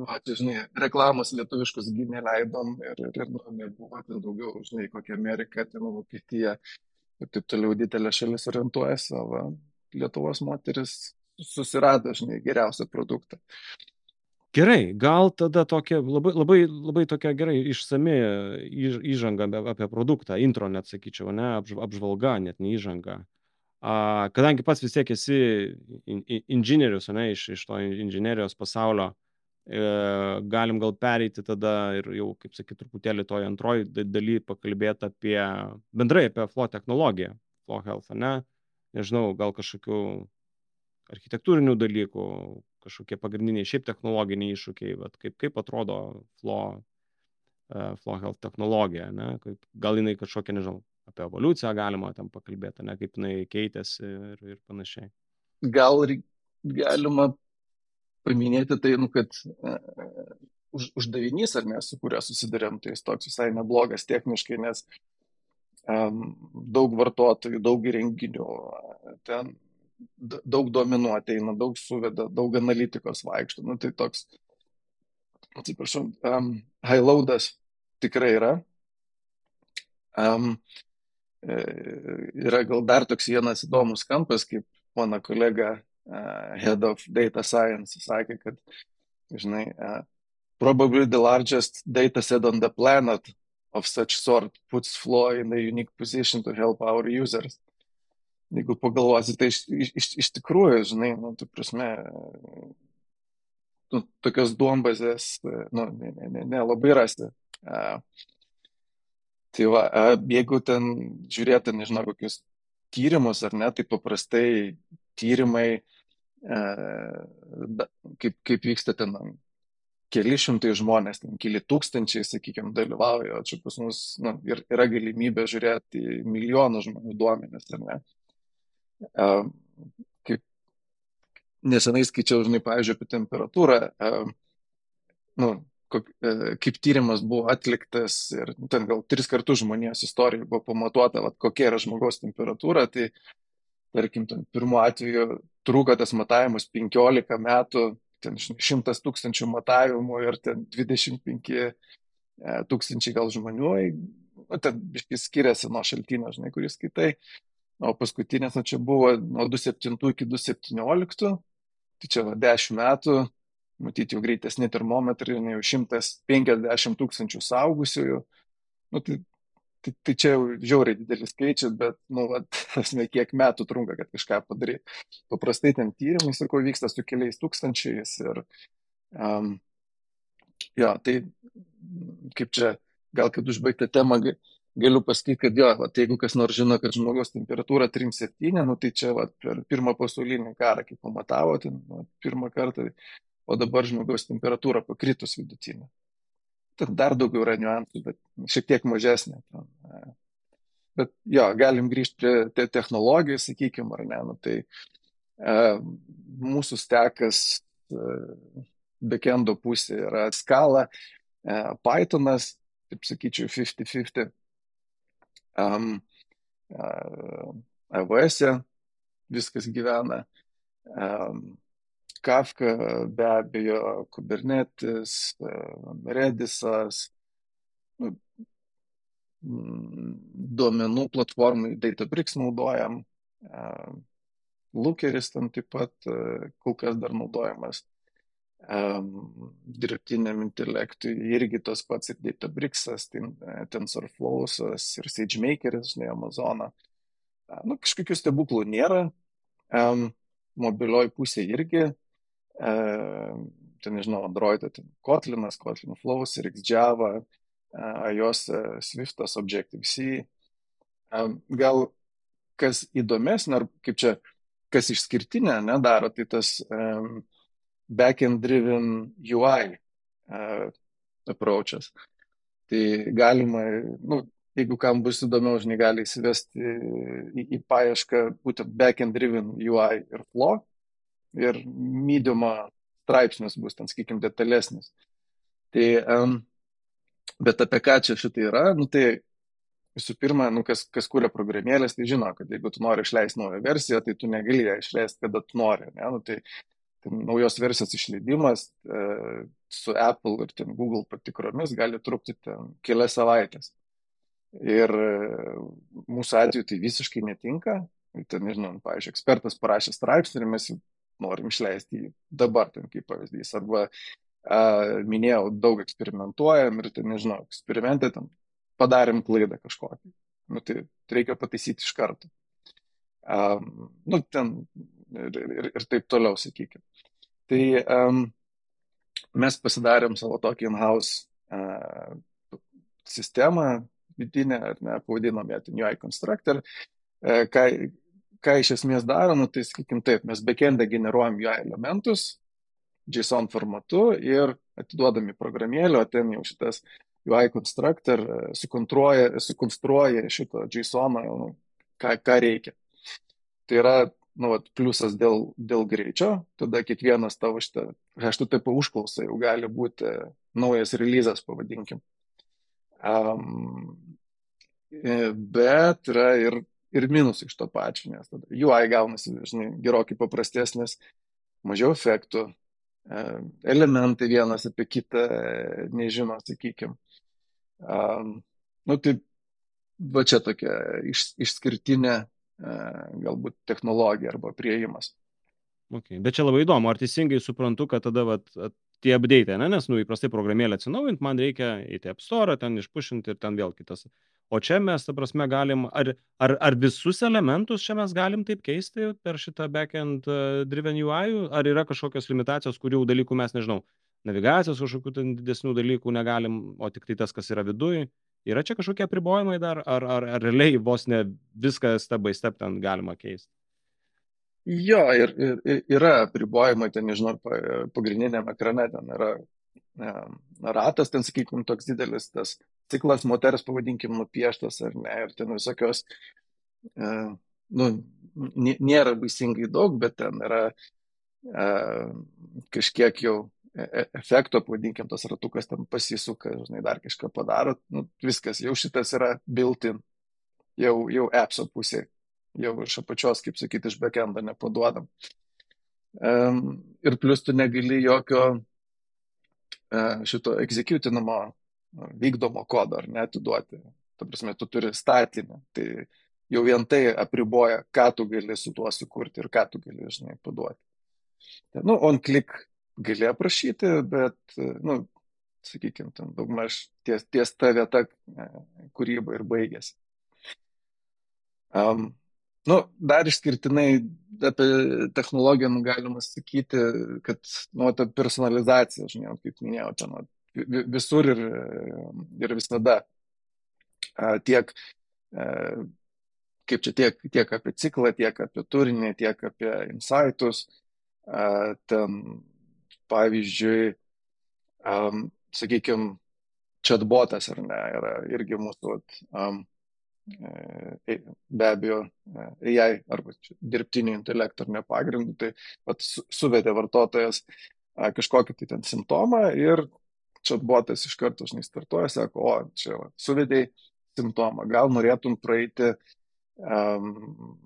va, čia, žinai, reklamos lietuviškus gi neleidom ir, ir nu, nebuvo ten daugiau, žinai, kokia Amerika, ten Vokietija ir taip toliau didelė šalis orientuojasi, o va, Lietuvos moteris susirado, žinai, geriausią produktą. Gerai, gal tada tokia labai, labai, labai tokia gerai išsami įžanga apie produktą, intro net sakyčiau, ne, apžvalga, net ne įžanga. A, kadangi pats vis tiek esi in, in, inžinierius, ne, iš, iš to inžinierijos pasaulio, e, galim gal pereiti tada ir jau, kaip sakyt, truputėlį toj antroji daly pakalbėti apie bendrai apie flow technologiją, flow health, ne, nežinau, gal kažkokių architektūrinių dalykų, kažkokie pagrindiniai šiaip technologiniai iššūkiai, bet kaip, kaip atrodo flow, uh, flow health technologija, ne, kaip, gal jinai kažkokia, nežinau, apie evoliuciją galima ten pakalbėti, ne kaip jinai keitėsi ir, ir panašiai. Gal galima paminėti tai, nu, kad uh, už, uždavinys, ar mes su kuria susidurėm, tai jis toks visai neblogas techniškai, nes um, daug vartotojų, daug įrenginių, ten daug duomenų ateina, daug suveda, daug analitikos vaikšto. Nu, tai toks, atsiprašau, um, high loadas tikrai yra. Um, yra gal dar toks vienas įdomus kampas, kaip mano kolega uh, Head of Data Science sakė, kad, žinai, uh, probably the largest data set on the planet of such sort puts Flow in a unique position to help our users. Jeigu pagalvosi, tai iš, iš, iš tikrųjų, žinai, nu, tu prasme, nu, tokios duombazės, nu, ne, ne, ne, ne labai rasti. Uh, Tai va, jeigu ten žiūrėtų, nežinau, kokius tyrimus ar ne, tai paprastai tyrimai, kaip, kaip vyksta ten keli šimtai žmonės, ten keli tūkstančiai, sakykime, dalyvauja, o čia pas mus nu, ir, yra galimybė žiūrėti milijonų žmonių duomenis, ar ne. Kaip nesenai skaičiau, žinai, pavyzdžiui, apie temperatūrą, nu, kaip tyrimas buvo atliktas ir ten gal tris kartus žmonijos istorijoje buvo pamatuota, vat, kokia yra žmogaus temperatūra, tai tarkim, ten pirmo atveju trūko tas matavimas 15 metų, ten 100 tūkstančių matavimų ir ten 25 e, tūkstančiai gal žmonių, nu, ten biškis skiriasi nuo šaltinio, žinai, kuris skaitai. O paskutinės, nu, čia buvo nuo 2007 iki 2017, tai čia va 10 metų, matyti jau greitesni termometrai, jau 150 tūkstančių saugusiųjų. Nu, tai, tai, tai čia jau žiauriai didelis skaičius, bet, nu, <laughs> asme, kiek metų trunka, kad kažką padaryti. Paprastai ten tyrimai, sakau, vyksta su keliais tūkstančiais ir um, jo, tai kaip čia, gal kad užbaigti temą, galiu pasakyti, kad jo, va, jeigu kas nors žino, kad žmogaus temperatūra 3,7, nu, tai čia va, per pirmą pasaulinį karą, kai pamatavo, tai nu, pirmą kartą, o dabar žmogaus temperatūra pakritus vidutinė. Ten dar daugiau yra niuansų, bet šiek tiek mažesnė. E. bet jo, galim grįžti prie te technologijų, sakykime, ar ne, nu, tai e, mūsų stekas e, backendo pusė yra skala, e, Pythonas, taip sakyčiau, 50-50 um, AWS e viskas gyvena. Um, Kafka be abejo, Kubernetes, Redisas, nu, duomenų platformai Databricks naudojam, Lookeris ten taip pat kol kas dar naudojamas um, dirbtiniam intelektui irgi tas pats ir Databricksas, TensorFlowsas ir SageMakeris, žinai, Amazoną. Nu, kažkokių stebuklų nėra. Um, mobilioj pusė irgi. Um, ten, nežinau, Android, ten Kotlinas, Kotlin Flows, RxJava, uh, iOS, uh, Swiftas, Objective-C. Um, gal kas įdomesnė, ar kaip čia, kas išskirtinė, nedaro, tai tas um, backend driven UI uh, approaches. Tai galima, nu, jeigu kam bus įdomiau, žinai, gali įsivesti į, į paiešką būtent backend driven UI ir flow ir mediumo straipsnis bus ten, sakykime, detalesnis. Tai, um, bet apie ką čia šitai yra, nu, tai visų pirma, nu, kas, kas kūrė programėlės, tai žino, kad jeigu tu nori išleisti naują versiją, tai tu negali ją išleisti, kada tu nori. Ne? Nu, tai naujos versijos išleidimas e, su Apple ir ten Google patikromis gali trukti ten kelias savaitės. Ir e, mūsų atveju tai visiškai netinka. Ten, nežinau, pavyzdžiui, ekspertas parašė straipsnį ir mes norim išleisti jį dabar, ten kaip pavyzdys. Arba a, minėjau, daug eksperimentuojam ir ten, nežinau, eksperimentai ten padarėm klaidą kažkokią. Nu, tai reikia pataisyti iš karto. Um, nu, ten ir, ir, ir taip toliau, sakykime. Tai um, mes pasidarėm savo tokį in-house uh, sistemą vidinę, ar ne, pavadinom ją ten UI Constructor. Uh, ką, ką iš esmės daro, nu, tai sakykim taip, mes backendą generuojam UI elementus JSON formatu ir atiduodami programėlę, o ten jau šitas UI Constructor sukonstruoja, sukonstruoja šito JSON, nu, ką, ką reikia. Tai yra nu, vat, pliusas dėl, dėl greičio, tada kiekvienas tavo šitą HTTP užklausą jau gali būti naujas releasas, pavadinkim. Um, bet yra ir, ir minusai iš to pačio, nes tada UI gaunasi, žinai, gerokai paprastesnis, mažiau efektų, elementai vienas apie kitą nežino, sakykim. Um, nu, tai va čia tokia iš, išskirtinė E, galbūt technologija arba prieimas. Okay. Bet čia labai įdomu, ar teisingai suprantu, kad tada vat, tie update, ne? nes nu, įprastai programėlę atsinaujinti, man reikia į App Store, ten išpušinti ir ten vėl kitas. O čia mes, ta prasme, galim, ar, ar, ar visus elementus čia mes galim taip keisti per šitą backend uh, driven UI, ar yra kažkokios limitacijos, kurių dalykų mes nežinau, navigacijos kažkokių didesnių dalykų negalim, o tik tai tas, kas yra viduje. Yra čia kažkokie apribojimai dar, ar, ar, ar realiai vos ne viską by step ten galima keisti? Jo, ir, ir yra apribojimai, ten, nežinau, pagrindiniam ekrane ten yra ne, ratas, ten, sakykime, toks didelis, tas ciklas moters, pavadinkim, nupieštas ar ne, ir ten visokios, e, nu, nėra baisingai daug, bet ten yra e, kažkiek jau efekto, pavadinkim, tas ratukas ten pasisuka, žinai, dar kažką padaro, nu, viskas, jau šitas yra built-in, jau, jau appso pusė, jau iš apačios, kaip sakyti, iš backendo nepaduodam. Um, ir plus tu negali jokio uh, šito executinamo vykdomo kodo ar netiduoti. Ta prasme, tu turi statinį, tai jau vien tai apriboja, ką tu gali su tuo sukurti ir ką tu gali, žinai, paduoti. Nu, on click gali aprašyti, bet, nu, sakykime, ten daugmaž ties, ties ta vieta e, kūryba ir baigėsi. Um, nu, dar išskirtinai apie technologiją nu, galima sakyti, kad nu, ta personalizacija, žinai, kaip minėjau, ten nu, visur ir, ir visada. Tiek, kaip čia tiek, tiek apie ciklą, tiek apie turinį, tiek apie insightus. Ten, pavyzdžiui, sakykime, chatbotas ar ne, yra irgi mūsų um, be abejo AI arba dirbtinio intelekto ar ne pagrindu, tai pat suvedė vartotojas kažkokį tai ten simptomą ir chatbotas iš karto, žinai, startuoja, sako, o, čia va, suvedėjai simptomą, gal norėtum praeiti um,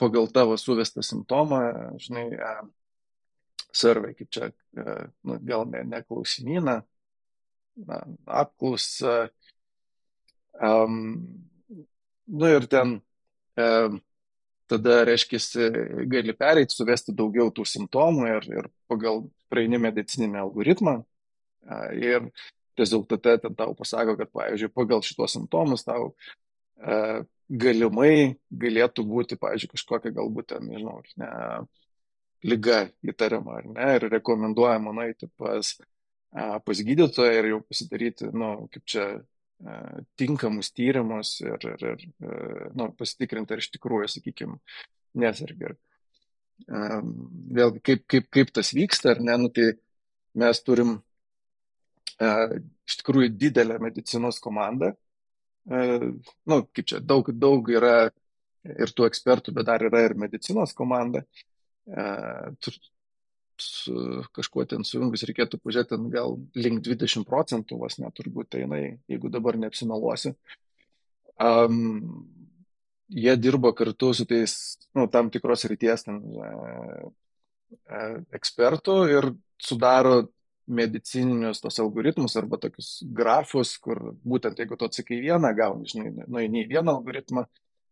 pagal tavo suvestą simptomą, žinai, uh, survey, kaip čia, uh, nu, gal ne, ne klausimyną, apklausą, um, Nu ir ten e, tada, reiškia, gali pereiti, suvesti daugiau tų simptomų ir, ir pagal praeini medicininį algoritmą e, ir rezultate ten tau pasako, kad, pavyzdžiui, pagal šitos simptomus tau e, galimai galėtų būti, pavyzdžiui, kažkokia galbūt ten, nežinau, ne, lyga įtariama ar ne, ir rekomenduojama nueiti pas, pas gydytoją ir jau pasidaryti, nu, kaip čia tinkamus tyrimus ir, ir, ir nu, pasitikrinti, ar iš tikrųjų, sakykime, nesargia. Vėlgi, kaip, kaip, kaip tas vyksta, ar ne, nu, tai mes turim iš tikrųjų didelę medicinos komandą. Nu, kaip čia, daug, daug yra ir tų ekspertų, bet dar yra ir medicinos komanda su kažkuo ten sujungus reikėtų pažiūrėti gal link 20 procentų, vos net turbūt tai jinai, jeigu dabar neapsimeluosi. Um, jie dirbo kartu su tais, nu, tam tikros ryties ten, e, e, ekspertų ir sudaro medicininius tos algoritmus arba tokius grafus, kur būtent jeigu tu atsakai vieną, gauni, žinai, nueini į vieną algoritmą,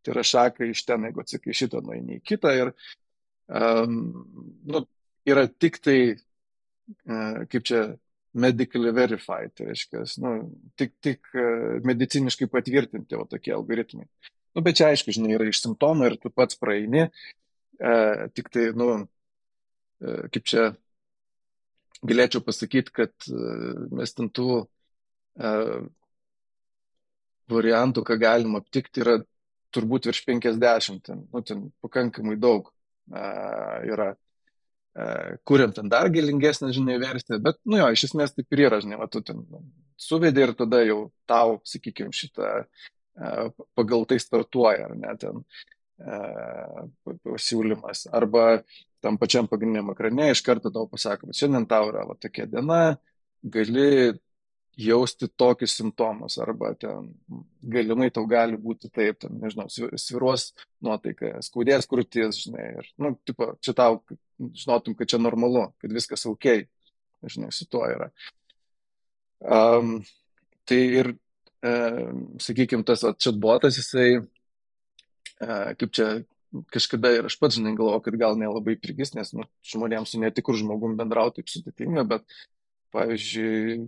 tai yra šakai iš ten, jeigu atsakai šitą, nueini į kitą ir um, nu, yra tik tai, kaip čia, medically verified, tai reiškia, nu, tik, tik mediciniškai patvirtinti o tokie algoritmai. Nu, bet čia aišku, žinai, yra iš simptomų ir tu pats praeini, e, tik tai, nu, e, kaip čia galėčiau pasakyti, kad e, mes ten tų e, variantų, ką galima aptikti, yra turbūt virš 50, ten, nu, ten pakankamai daug yra kuriam ten dar gilingesnę, žinai, versiją, bet, nu jo, iš esmės taip ir yra, žinai, va, tu ten suvedė ir tada jau tau, sakykime, šitą pagal tai startuoja, ar ne, ten pasiūlymas. Arba tam pačiam pagrindiniam ekrane iš karto tau pasako, kad šiandien tau yra va, tokia diena, gali jausti tokius simptomus, arba ten galimai tau gali būti taip, ten, nežinau, sviruos nuotaika, skaudės krūtis, žinai, ir, nu, tipo, čia tau žinotum, kad čia normalu, kad viskas ok, žinai, su tuo yra. Um, tai ir, um, sakykime, tas chatbotas, jisai, uh, kaip čia, kažkada ir aš pats, žinai, galvoju, kad gal nelabai prigis, nes nu, žmonėms su netikrų žmogum bendrauti taip sudėtinga, bet, pavyzdžiui,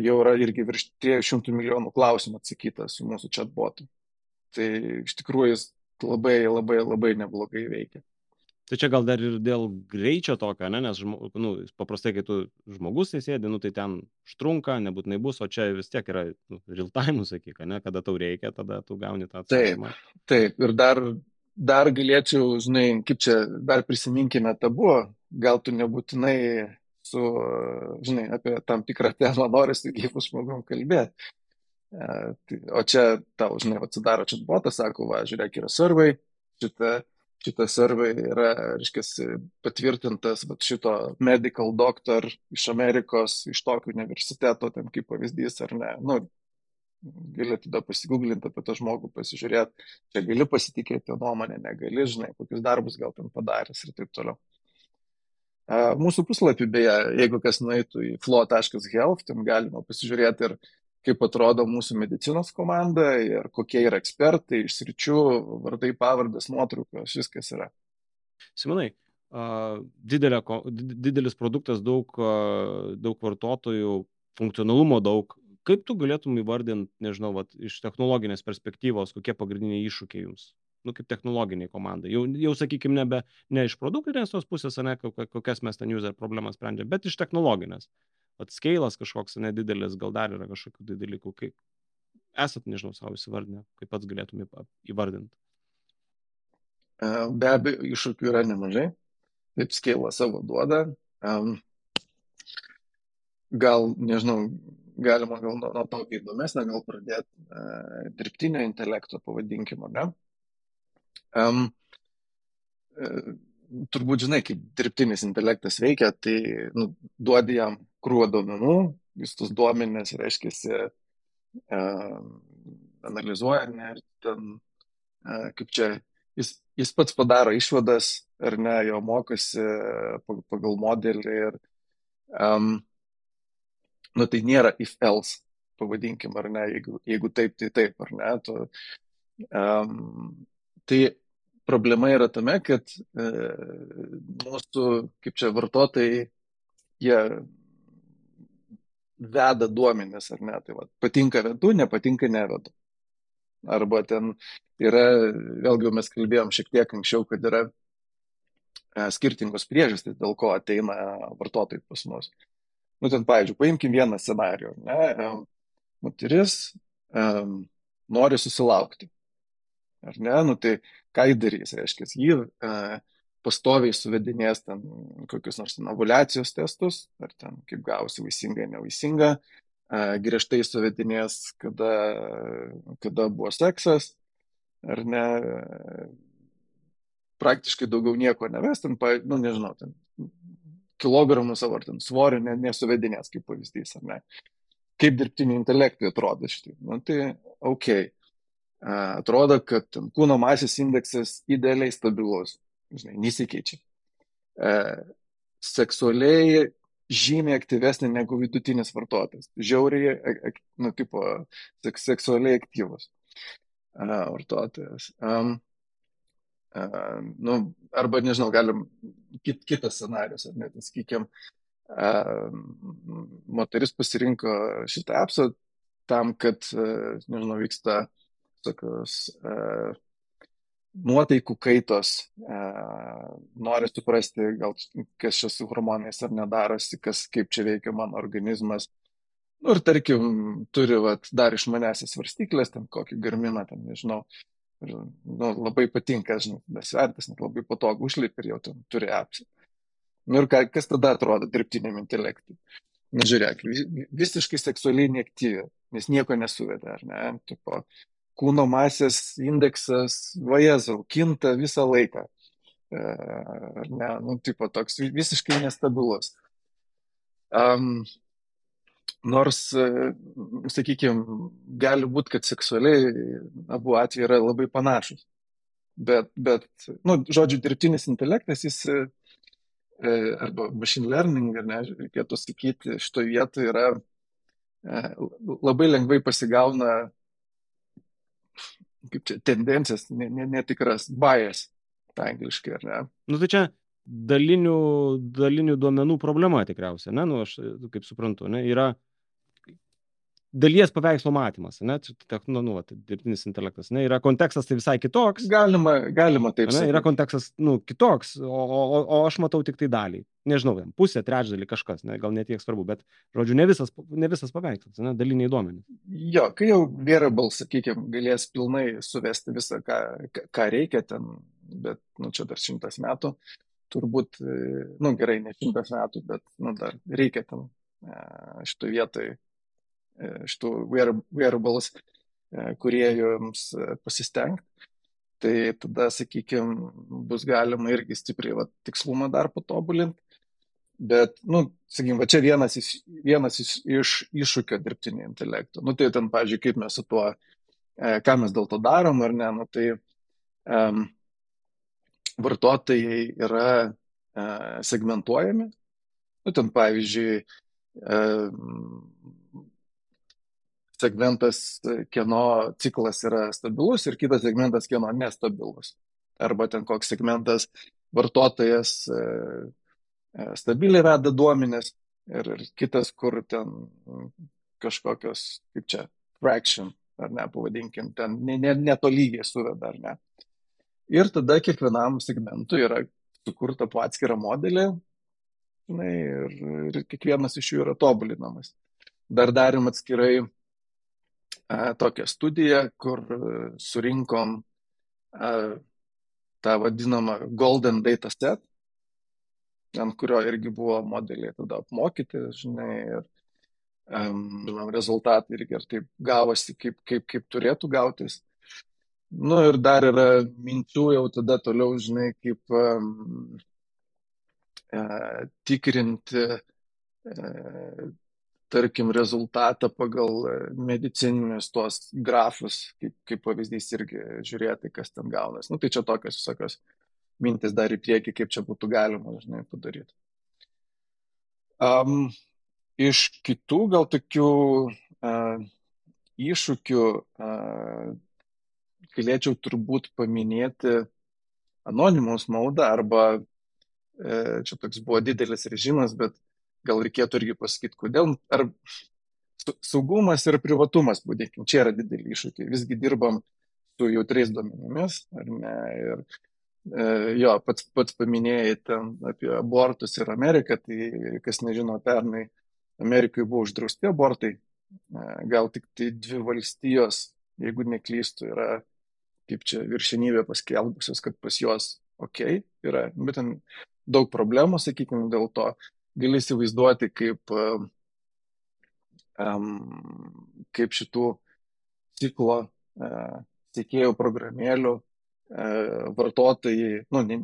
jau yra irgi virš 300 milijonų klausimų atsakyta su mūsų chatbotu. Tai iš tikrųjų jis labai, labai, labai neblogai veikia. Tai čia gal dar ir dėl greičio tokio, ne? nes nu, paprastai, kai tu žmogus įsėdi, nu, tai ten užtrunka, nebūtinai bus, o čia vis tiek yra nu, real time, sakyk, ne? kada tau reikia, tada tu gauni tą atsakymą. Taip, taip, ir dar, dar galėčiau, žinai, kaip čia, dar prisiminkime tabu, gal tu nebūtinai su, žinai, apie tam tikrą <laughs> temą nori su gyvu žmogum kalbėti. E, tai, o čia tau, žinai, atsidaro čia botas, sako, va, žiūrėk, yra survey, šitą, šitą survey yra, reiškia, patvirtintas va, šito medical doctor iš Amerikos, iš tokio universiteto, ten kaip pavyzdys, ar ne. Nu, gali tada pasigūglinti apie tą žmogų, pasižiūrėti, čia gali pasitikėti nuomonę, negali, žinai, kokius darbus gal ten padaręs ir taip toliau. Mūsų puslapį, beje, jeigu kas nueitų į flow.health, ten galima pasižiūrėti ir kaip atrodo mūsų medicinos komanda ir kokie yra ekspertai iš sričių, vardai, pavardas, nuotraukos, viskas yra. Simonai, didelė, didelis produktas, daug, daug vartotojų, funkcionalumo daug. Kaip tu galėtum įvardinti, nežinau, vat, iš technologinės perspektyvos, kokie pagrindiniai iššūkiai jums? Nu, kaip technologiniai komandai. Jau, jau sakykime, nebe ne iš produktinės tos pusės, ne kokias mes ten user problemas sprendžiam, bet iš technologinės. Atskailas kažkoks nedidelis, gal dar yra kažkokių dalykų. Kaip esat, nežinau, savo įsivardinę, kaip pats galėtum įvardinti. E, be abejo, iššūkių yra nemažai. Taip skėlą savo duoda. Um, gal, nežinau, galima gal nuo, nuo to įdomesnio gal pradėti uh, dirbtinio intelekto, pavadinkime, ne? Um, turbūt žinai, kaip dirbtinis intelektas veikia, tai nu, duodi jam krūvą duomenų, jis tus duomenės, reiškia, uh, analizuoja, ne, ir ten, uh, kaip čia, jis, jis pats padaro išvadas, ar ne, jo mokosi pagal modelį ir um, nu tai nėra if else, pavadinkim, ar ne, jeigu, jeigu taip, tai taip, ar ne. Tu, um, tai problema yra tame, kad e, mūsų, kaip čia vartotojai, jie veda duomenis, ar ne, tai va, patinka vedu, nepatinka nevedu. Arba ten yra, vėlgi mes kalbėjom šiek tiek anksčiau, kad yra e, skirtingos priežastys, dėl ko ateina vartotojai pas mus. Nu, ten, pavyzdžiui, paimkim vieną scenarijų. Ne? Moteris um, nori susilaukti. Ar ne? Nu, tai ką jį darys? Reiškia, jį uh, pastoviai suvedinės ten kokius nors ovulacijos testus, ar ten kaip gausi vaisinga, nevaisinga, uh, griežtai suvedinės, kada, kada buvo seksas, ar ne, praktiškai daugiau nieko neves, ten, nu, nežinau, ten kilogramų savo ar ten svorio ne, nesuvedinės kaip pavyzdys, ar ne? Kaip dirbtiniu intelektui atrodo šitai? Nu, tai ok. Atrodo, kad kūno masės indeksas idealiai stabilus, žinai, nesikeičia. Seksualiai žymiai aktyvesnė negu vidutinis vartotojas. Žiauriai, nu, tipo, seksualiai aktyvus vartotojas. Um, nu, arba nežinau, galim kit, kitas scenarius, ar net, sakykime, moteris pasirinko šitą apsą tam, kad, nežinau, vyksta tokios nuotaikų kaitos, nori suprasti, gal kas čia su hormonais ar nedarosi, kas, kaip čia veikia mano organizmas. Nu, ir tarkim, turi vat, dar išmanesis svarstyklės, ten kokį garminą, ten nežinau, Ir, nu, labai patinka, žinai, besvertas, net labai patogu užlipi ir jau ten turi apsį. Nu ir ką, kas tada atrodo dirbtiniam intelektui? Na žiūrėk, visiškai seksualiai neaktyvi, nes nieko nesuveda, ar ne? Tipo, kūno masės indeksas, vajezau, kinta visą laiką. E, ne? Nu, tipo, toks visiškai nestabilus. Um, Nors, e, sakykime, gali būti, kad seksualiai abu atvejai yra labai panašus. Bet, bet nu, žodžiu, dirbtinis intelektas, jis e, arba machine learning, ar ne, reikėtų sakyti, šitoje vietoje yra labai lengvai pasigauna, kaip čia, tendencijas, netikras ne, ne bias, tai angliškai, ar ne? Nu, tai čia dalinių, dalinių duomenų problema tikriausiai, ne, nu, aš kaip suprantu, ne, yra dalies paveikslo matymas, ne, nu, nu, dirbtinis intelektas, ne, yra kontekstas tai visai kitoks. Galima, galima taip sakyti. Yra kontekstas, nu, kitoks, o, o, o aš matau tik tai dalį. Nežinau, pusė, trečdalį kažkas, ne, gal netiek svarbu, bet, žodžiu, ne visas, ne visas paveikslas, ne, daliniai duomenys. Jo, kai jau Variable, sakykime, galės pilnai suvesti visą, ką, ką reikia ten, bet, nu, čia dar šimtas metų, turbūt, nu, gerai, ne šimtas metų, bet, nu, dar reikia ten šitoje vietoje šitų wearables kuriejams pasistengti. Tai tada, sakykime, bus galima irgi stipriai va, tikslumą dar patobulinti. Bet, nu, sakykime, va čia vienas, iš, vienas iš, iš iššūkio dirbtinio intelekto. Nu, tai ten, pažiūrėjau, kaip mes su tuo, ką mes dėl to darom ar ne, nu, tai um, vartotojai yra uh, segmentuojami. Nu, ten, pavyzdžiui, um, segmentas, kieno ciklas yra stabilus ir kitas segmentas, kieno nestabilus. Arba ten koks segmentas vartotojas e, e, stabiliai veda duomenis ir, ir kitas, kur ten kažkokios, kaip čia, fraction, ar ne, pavadinkim, ten netolygiai ne, ne suveda, ar ne. Ir tada kiekvienam segmentui yra sukurta po atskirą modelį žinai, ir, ir kiekvienas iš jų yra tobulinamas. Dar darėm atskirai a, tokią studiją, kur surinkom a, tą vadinamą Golden Data Set, ant kurio irgi buvo modeliai tada apmokyti, žinai, ir žinom, rezultatai irgi ir taip gavosi, kaip, kaip, kaip turėtų gautis. Nu ir dar yra minčių jau tada toliau, žinai, kaip um, e, tikrinti, e, tarkim, rezultatą pagal medicininius tuos grafus, kaip, kaip pavyzdys irgi žiūrėti, kas ten gaunas. Nu tai čia tokios visokios mintis dar į priekį, kaip čia būtų galima, žinai, padaryti. Um, iš kitų gal tokių uh, iššūkių uh, galėčiau turbūt paminėti Anonymous maudą arba uh, čia toks buvo didelis režimas, bet gal reikėtų irgi pasakyti, kodėl. Ar saugumas ir privatumas, būdėkim, čia yra dideli iššūkiai. Visgi dirbam su jautriais duomenimis, ar ne? Ir jo, pats, pats paminėjai ten apie abortus ir Ameriką, tai kas nežino, pernai Amerikai buvo uždrausti abortai, e, gal tik tai dvi valstijos, jeigu neklystų, yra kaip čia viršenybė paskelbusios, kad pas juos ok yra, bet ten daug problemų, sakykime, dėl to. Gali įsivaizduoti, kaip, um, kaip šitų ciklo uh, sekėjų programėlių E, vartotojai, nu, ne,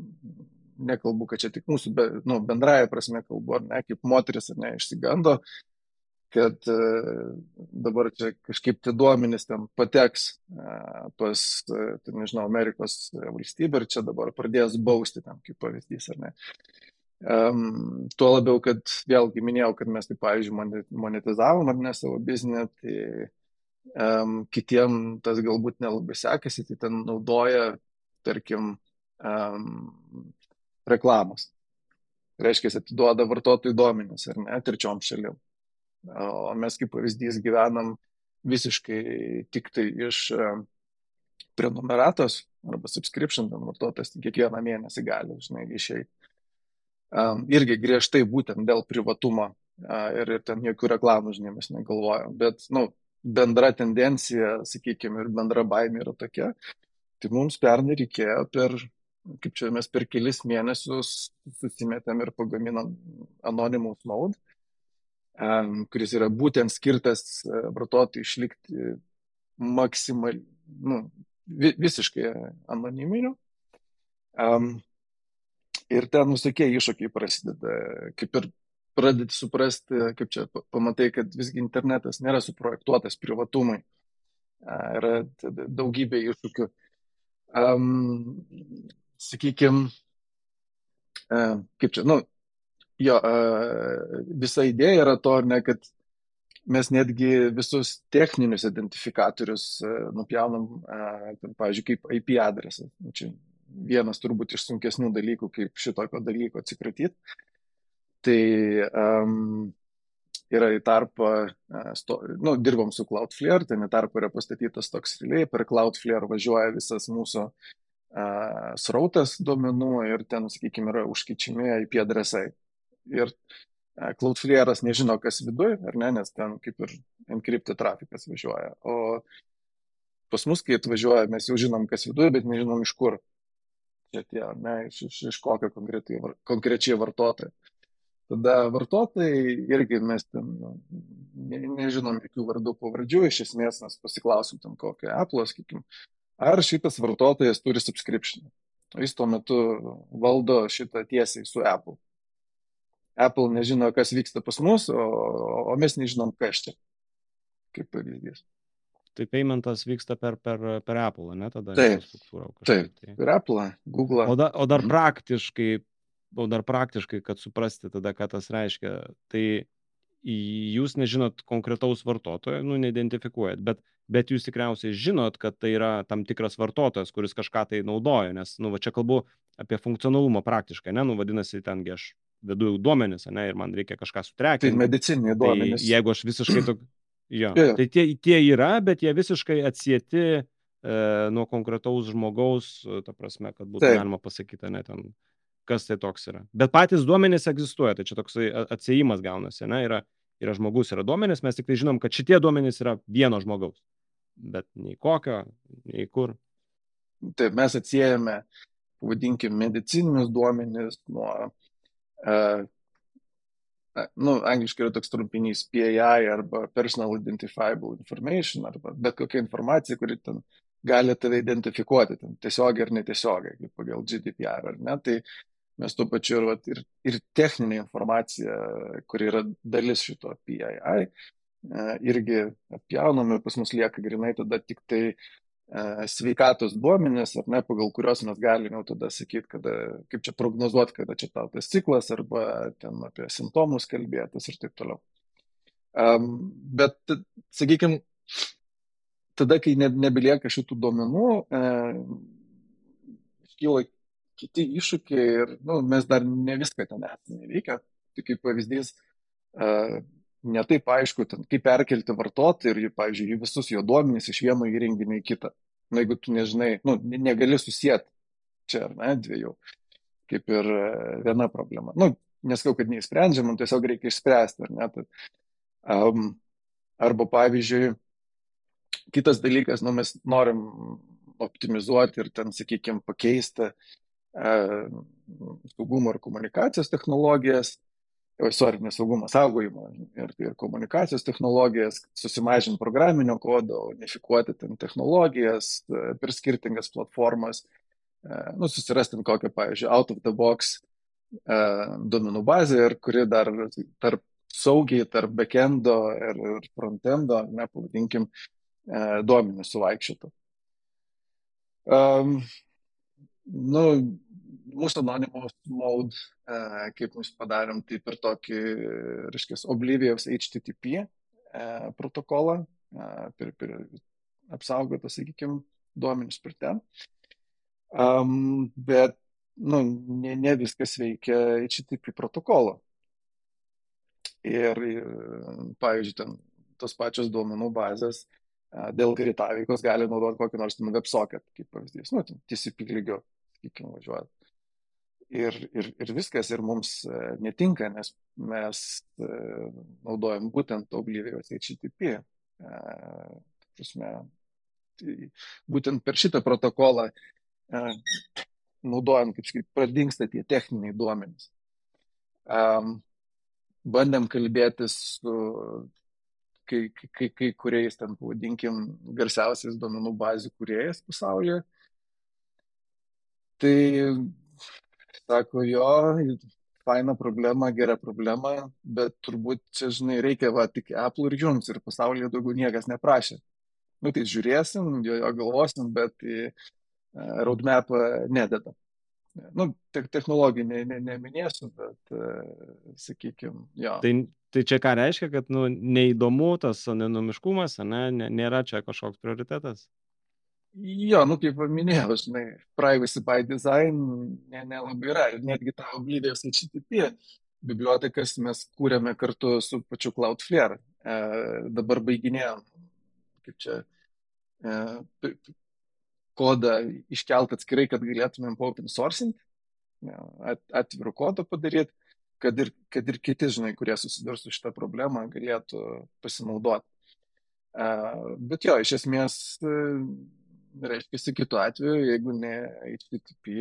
nekalbu, kad čia tik mūsų, be, nu, bendraja prasme kalbu, ar ne, kaip moteris, ar ne, išsigando, kad e, dabar čia kažkaip tie duomenys ten pateks e, pas, tai nežinau, Amerikos valstybę ir čia dabar pradės bausti tam kaip pavyzdys, ar ne. Um, tuo labiau, kad vėlgi minėjau, kad mes, tai, pavyzdžiui, monetizavom ar ne savo biznį, tai um, kitiem tas galbūt nelabai sekasi, tai ten naudoja tarkim, um, reklamos. Reiškia, atiduoda vartotojų duomenis ar ne, trečiom šalim. O mes kaip pavyzdys gyvenam visiškai tik tai iš prenumeratos arba subscription, ten vartotojas kiekvieną mėnesį gali, žinai, išeiti. Um, irgi griežtai būtent dėl privatumo uh, ir, ir ten jokių reklamų, žinai, mes negalvojam. Bet, na, nu, bendra tendencija, sakykime, ir bendra baimė yra tokia, Tai mums pernai reikėjo per, kaip čia mes per kelis mėnesius susimetėm ir pagaminom Anonymous Mode, kuris yra būtent skirtas e, vartotojui išlikti maksimaliai, nu, visiškai anoniminiu. Um, ir ten visokie iššūkiai prasideda, kaip ir pradedi suprasti, kaip čia pamatai, kad visgi internetas nėra suprojektuotas privatumui. Yra daugybė iššūkių um, sakykime, uh, kaip čia, nu, jo, uh, visa idėja yra to, ne, kad mes netgi visus techninius identifikatorius uh, nupjaunam, uh, ten, pavyzdžiui, kaip IP adresas. Nu, čia vienas turbūt iš sunkesnių dalykų, kaip šitokio dalyko atsikratyti. Tai um, yra į tarpą, sto, nu, dirbam su Cloudflare, ten į tarpą yra pastatytas toks relay, per Cloudflare važiuoja visas mūsų uh, srautas duomenų ir ten, sakykime, yra užkičiami IP adresai. Ir uh, Cloudflare'as nežino, kas viduje, ar ne, nes ten kaip ir encrypted trafikas važiuoja. O pas mus, kai atvažiuoja, mes jau žinom, kas viduje, bet nežinom iš kur. Čia tie, ne, iš, iš, iš kokio konkrečiai vartotojo. Tada vartotojai irgi mes ten nu, ne, nežinom jokių vardų pavardžių, iš esmės mes pasiklausim ten kokią Apple, sakykim, ar šitas vartotojas turi subscription. Jis tuo metu valdo šitą tiesiai su Apple. Apple nežino, kas vyksta pas mus, o, o mes nežinom, kas čia. Kaip pavyzdys. Tai paymentas vyksta per, per, per Apple, ne tada? Taip, taip, tai. per Apple, Google. O, da, o dar mhm. praktiškai o dar praktiškai, kad suprasti tada, ką tas reiškia, tai jūs nežinot konkretaus vartotojo, nu, neidentifikuojat, bet, bet jūs tikriausiai žinot, kad tai yra tam tikras vartotojas, kuris kažką tai naudoja, nes, nu, va čia kalbu apie funkcionalumą praktiškai, ne, nu, vadinasi, tengi aš vedu duomenis, ne, ir man reikia kažką sutrekinti. Tai medicininiai duomenys. Tai, jeigu aš visiškai tok... Jo, yeah. tai tie, tie yra, bet jie visiškai atsieti e, nuo konkretaus žmogaus, ta prasme, kad būtų Taip. galima pasakyti, ne ten, kas tai toks yra. Bet patys duomenys egzistuoja, tai čia toksai atsiejimas gaunasi, ne, yra, yra žmogus, yra duomenys, mes tik tai žinom, kad šitie duomenys yra vieno žmogaus, bet nei kokio, nei kur. Taip, mes atsiejame, pavadinkim, medicininius duomenys nuo uh, nu, angliškai yra toks trumpinys PII arba Personal Identifiable Information arba bet kokia informacija, kuri ten gali tave identifikuoti, ten tiesiogiai ar netiesiogiai, kaip pagal GDPR ar ne, tai mes tuo pačiu ir, ir, ir techninė informacija, kuri yra dalis šito PII, irgi apjaunami, pas mus lieka grinai tada tik tai E, sveikatos duomenys, ar ne, pagal kuriuos mes galime tada sakyti, kada, kaip čia prognozuoti, kada čia tau tas ciklas, arba ten apie simptomus kalbėtis ir taip toliau. Um, bet, sakykime, tada, kai ne, nebelieka šitų duomenų, e, iškyla kiti iššūkiai ir nu, mes dar ne viską ten esame įveikę. Tai kaip pavyzdys, netaip aišku, ten, kaip perkelti vartotoją ir, pavyzdžiui, visus jo duomenys iš vieno įrenginio į kitą. Na, jeigu tu nežinai, nu, negali susijęti čia, ar ne, dviejų, kaip ir e, viena problema. Nu, neskau, kad neįsprendžiama, tiesiog reikia išspręsti, ar ne. Tai, um, arba, pavyzdžiui, kitas dalykas, nu, mes norim optimizuoti ir ten, sakykime, pakeisti uh, saugumo ir komunikacijos technologijas, sorry, nesaugumo saugojimo ir, ir komunikacijos technologijas, susimažinti programinio kodo, unifikuoti ten technologijas e, per skirtingas platformas, e, nu, susirasti kokią, pavyzdžiui, out of the box e, duomenų bazę ir kuri dar tarp saugiai tarp backendo ir, ir frontendo, nepavadinkim, duomenys suvaikščiotų. Um, nu, mūsų Anonymous mode, kaip mes padarėm, tai per tokį, reiškia, Oblivious HTTP protokolą, per, per apsaugotą, sakykime, duomenis per ten. Um, bet, nu, ne, ne viskas veikia HTTP protokolo. Ir, ir pavyzdžiui, ten tos pačios duomenų bazės dėl greitaveikos gali naudoti kokį nors websocket, kaip pavyzdys, nu, TCP lygio, sakykime, važiuoti ir, ir, ir viskas ir mums e, netinka, nes mes e, naudojam būtent Oblivious HTTP. E, prasme, tai būtent per šitą protokolą naudojam, kaip sakyt, pradingsta tie techniniai duomenys. Bandėm kalbėtis su kai, kai, kai kuriais, ten pavadinkim, garsiausiais duomenų bazių kuriejais pasaulyje. Tai sako, jo, faina problema, gera problema, bet turbūt čia, žinai, reikia va tik Apple ir jums ir pasaulyje daugiau niekas neprašė. Nu, tai žiūrėsim, jo, jo galvosim, bet į e, roadmapą nededa. Nu, te technologijų ne, ne, neminėsiu, bet, uh, sakykime, jo. Tai, tai čia ką reiškia, kad nu, neįdomu tas anonimiškumas, ne, nėra čia kažkoks prioritetas? Jo, nu kaip minėjau, žinai, privacy by design nelabai ne yra. Ir netgi tą Oblivious HTTP bibliotekas mes kūrėme kartu su pačiu Cloudflare. E, dabar baiginėjom, kaip čia, e, kodą iškelt atskirai, kad galėtumėm open sourcinti, at, atvirų kodą padaryti, kad ir, kad ir kiti, žinai, kurie susidurs su šitą problemą, galėtų pasinaudoti. E, bet jo, iš esmės reiškia, kitu atveju, jeigu ne HTTP,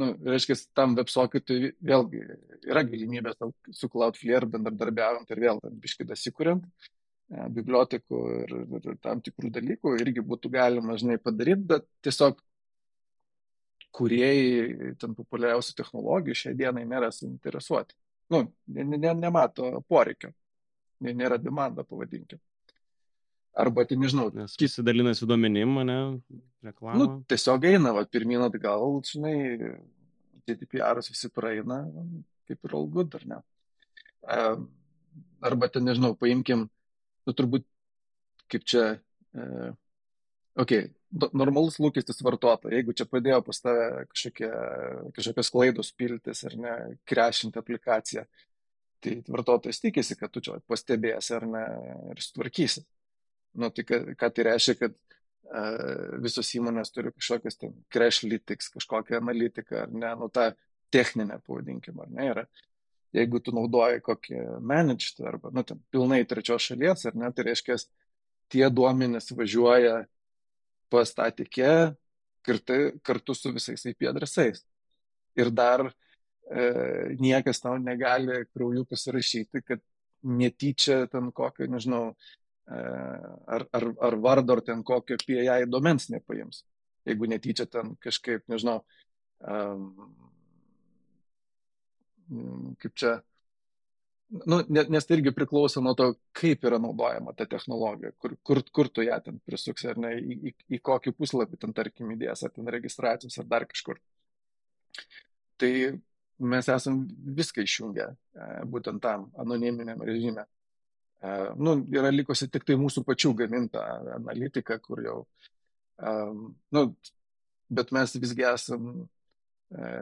nu, reiškia, tam websocketui vėlgi yra galimybė su Cloudflare bendradarbiaujant ir vėl tam biškidą įkuriant e, bibliotekų ir, ir, ir tam tikrų dalykų irgi būtų galima, žinai, padaryti, bet tiesiog kuriejai ten populiariausių technologijų šią dieną nėra suinteresuoti. Nu, ne, ne, nemato poreikio, nėra demanda, pavadinkime. Arba, tai nežinau. Nes visi dalinasi duomenim, ne, reklamą. Nu, tiesiog eina, va, pirmyn atgal, žinai, GDPR visi praeina, kaip ir all good, ar ne. Arba, ten, nežinau, paimkim, nu, turbūt, kaip čia, e, okei, okay, normalus lūkestis vartotojo, jeigu čia padėjo pas tave kažkokie, kažkokios klaidos piltis ar ne, krešinti aplikaciją, tai vartotojas tikisi, kad tu čia pastebėsi ar ne ir sutvarkysi. Nu, tai ką, ką tai reiškia, kad visos įmonės turi kažkokias ten crashlytics, kažkokią analitiką, ar ne, nu tą techninę pavadinkim, ar ne, yra. Jeigu tu naudoji kokį managed arba, nu, ten pilnai trečios šalies, ar ne, tai reiškia, tie duomenys važiuoja pas tą tikėją kartu, kartu su visais IP adresais. Ir dar e, niekas tau negali krauju pasirašyti, kad netyčia ten kokio, nežinau, ar, ar, ar vardo, ar ten kokio PI domens nepaims. Jeigu netyčia ten kažkaip, nežinau, um, kaip čia, nu, nes tai irgi priklauso nuo to, kaip yra naudojama ta technologija, kur, kur, kur tu ją ten prisuksi, ar ne, į, į, į kokį puslapį ten, tarkim, įdės, ar ten registracijos, ar dar kažkur. Tai mes esam viską išjungę, būtent tam anoniminiam režime nu, yra likusi tik tai mūsų pačių gaminta analitika, kur jau, nu, bet mes visgi esam e,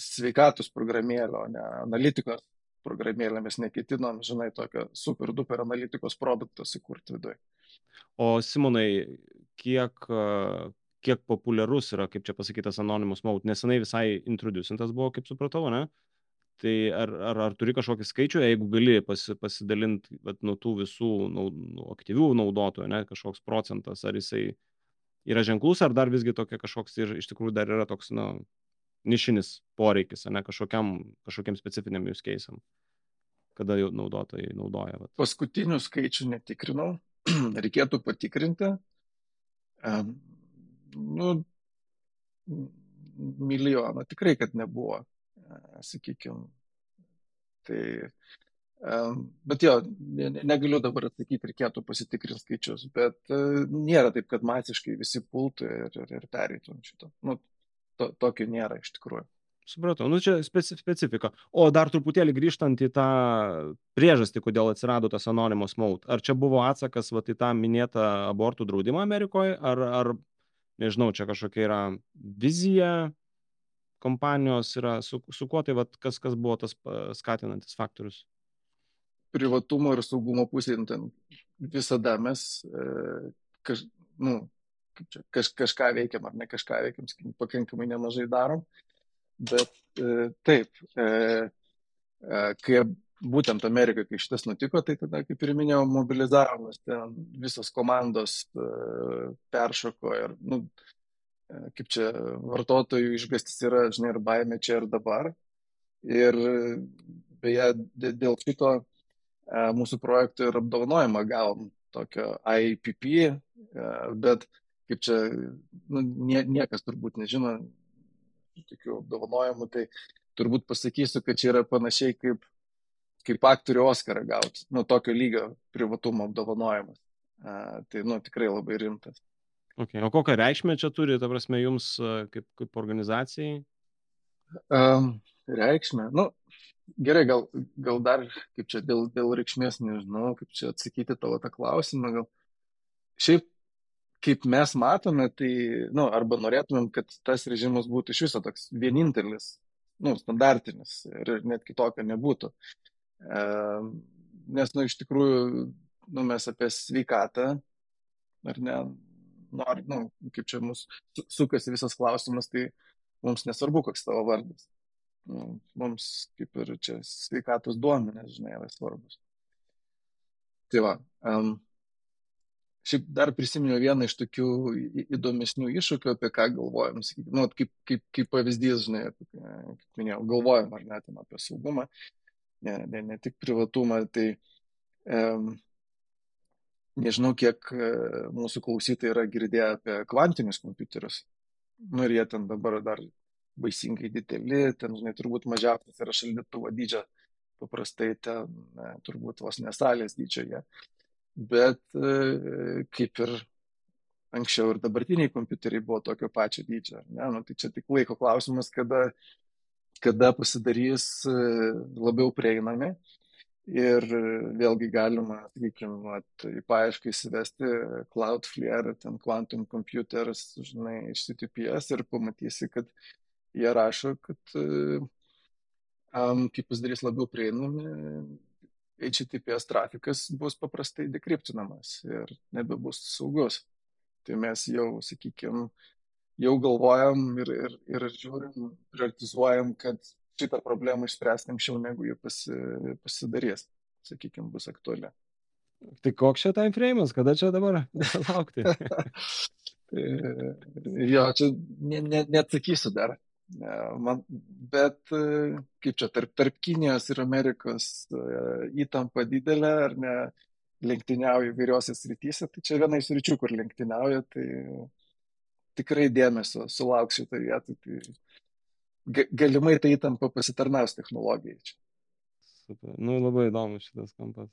sveikatos programėlė, o ne analitikos programėlė, mes neketinom, žinai, tokio super duper analitikos produktą sukurti viduje. O Simonai, kiek, kiek populiarus yra, kaip čia pasakytas, Anonymous Mode, nesenai visai introducintas buvo, kaip supratau, ne? Tai ar, ar, ar turi kažkokį skaičių, jeigu gali pasi, pasidalinti nuo tų visų nau, nu, aktyvių naudotojų, ne, kažkoks procentas, ar jisai yra ženklus, ar dar visgi tokia kažkoks ir iš tikrųjų dar yra toks, na, nu, nišinis poreikis, ne kažkokiam, kažkokiam specifiniam use case'am, kada jau naudotojai naudoja. Vat. Paskutinių skaičių netikrinau, <clears throat> reikėtų patikrinti. Um, nu, milijono tikrai, kad nebuvo sakykime. Tai, bet jo, negaliu dabar atsakyti, reikėtų pasitikrinti skaičius, bet e, nėra taip, kad masiškai visi pultų ir, ir, ir pereitų šito. Nu, to, tokio nėra iš tikrųjų. Supratau, nu čia specifika. O dar truputėlį grįžtant į tą priežastį, kodėl atsirado tas Anonymous Mode. Ar čia buvo atsakas va, į tą minėtą abortų draudimą Amerikoje, ar, ar nežinau, čia kažkokia yra vizija, kompanijos yra, su, su kuo tai, vat, kas, kas buvo tas skatinantis faktorius? Privatumo ir saugumo pusė, nu, ten visada mes e, kaž, nu, kaž, kažką veikiam ar ne kažką veikiam, sakykim, pakankamai nemažai darom, bet e, taip, e, kai būtent Amerikai, kai šitas nutiko, tai tada, kaip ir minėjau, mobilizavimas, ten visos komandos peršoko ir, nu, kaip čia vartotojų išgastis yra, žinai, ir baime čia ir dabar. Ir beje, dėl šito mūsų projektų ir apdovanojimą gavom tokio IPP, bet kaip čia, nu, nie, niekas turbūt nežino tokių apdovanojimų, tai turbūt pasakysiu, kad čia yra panašiai kaip, kaip aktorių Oscarą gauti, nu, tokio lygio privatumo apdovanojimas. A, tai, nu, tikrai labai rimtas. Okay. O kokią reikšmę čia turi, ta prasme, jums kaip, kaip organizacijai? Um, reikšmę. Nu, gerai, gal, gal dar, kaip čia dėl, dėl reikšmės, nežinau, kaip čia atsakyti tavo tą klausimą. Gal. Šiaip, kaip mes matome, tai, nu, arba norėtumėm, kad tas režimas būtų iš viso toks vienintelis, nu, standartinis ir net kitokio nebūtų. Um, nes, nu, iš tikrųjų, nu, mes apie sveikatą, ar ne, nori, nu, kaip čia mūsų sukasi visas klausimas, tai mums nesvarbu, koks tavo vardas. Nu, mums kaip ir čia sveikatos duomenės, žinai, yra svarbus. Tai va, um, šiaip dar prisiminiau vieną iš tokių įdomesnių iššūkių, apie ką galvojam, sakykime, nu, kaip, kaip, kaip pavyzdys, žinai, kaip minėjau, galvojam ar net apie saugumą, ne, ne, ne tik privatumą, tai um, nežinau, kiek e, mūsų klausytojai yra girdėję apie kvantinius kompiuterius. Nu ir jie ten dabar dar baisingai dideli, ten, žinai, turbūt mažiausias yra šaldytuvo dydžio, paprastai ten ne, turbūt vos nesalės dydžio jie. Bet e, kaip ir anksčiau ir dabartiniai kompiuteriai buvo tokio pačio dydžio. Ne? Nu, tai čia tik laiko klausimas, kada, kada pasidarys e, labiau prieinami Ir vėlgi galima, sakykime, į paiešką įsivesti Cloudflare, ten Quantum Computers, žinai, iš CTPS ir pamatysi, kad jie rašo, kad um, kai pasidarys labiau prieinami, HTTPS trafikas bus paprastai dekriptinamas ir nebebus saugus. Tai mes jau, sakykime, jau galvojam ir, ir, ir žiūrim, prioritizuojam, kad šitą problemą išspręsti anksčiau, negu jie pasi, pasidarys, sakykime, bus aktuali. Tai koks čia time frame'as, kada čia dabar <laughs> laukti? <laughs> jo, čia ne, ne, neatsakysiu dar. Man, bet kaip čia, tarp, tarp Kinijos ir Amerikos įtampa didelė, ar ne, lenktyniauja įvairiuose srityse, tai čia viena iš ryčių, kur lenktyniauja, tai tikrai dėmesio sulauks šitą vietą. Tai galimai tai įtampa pasitarnaus technologijai čia. Super. Nu, labai įdomu šitas kampas.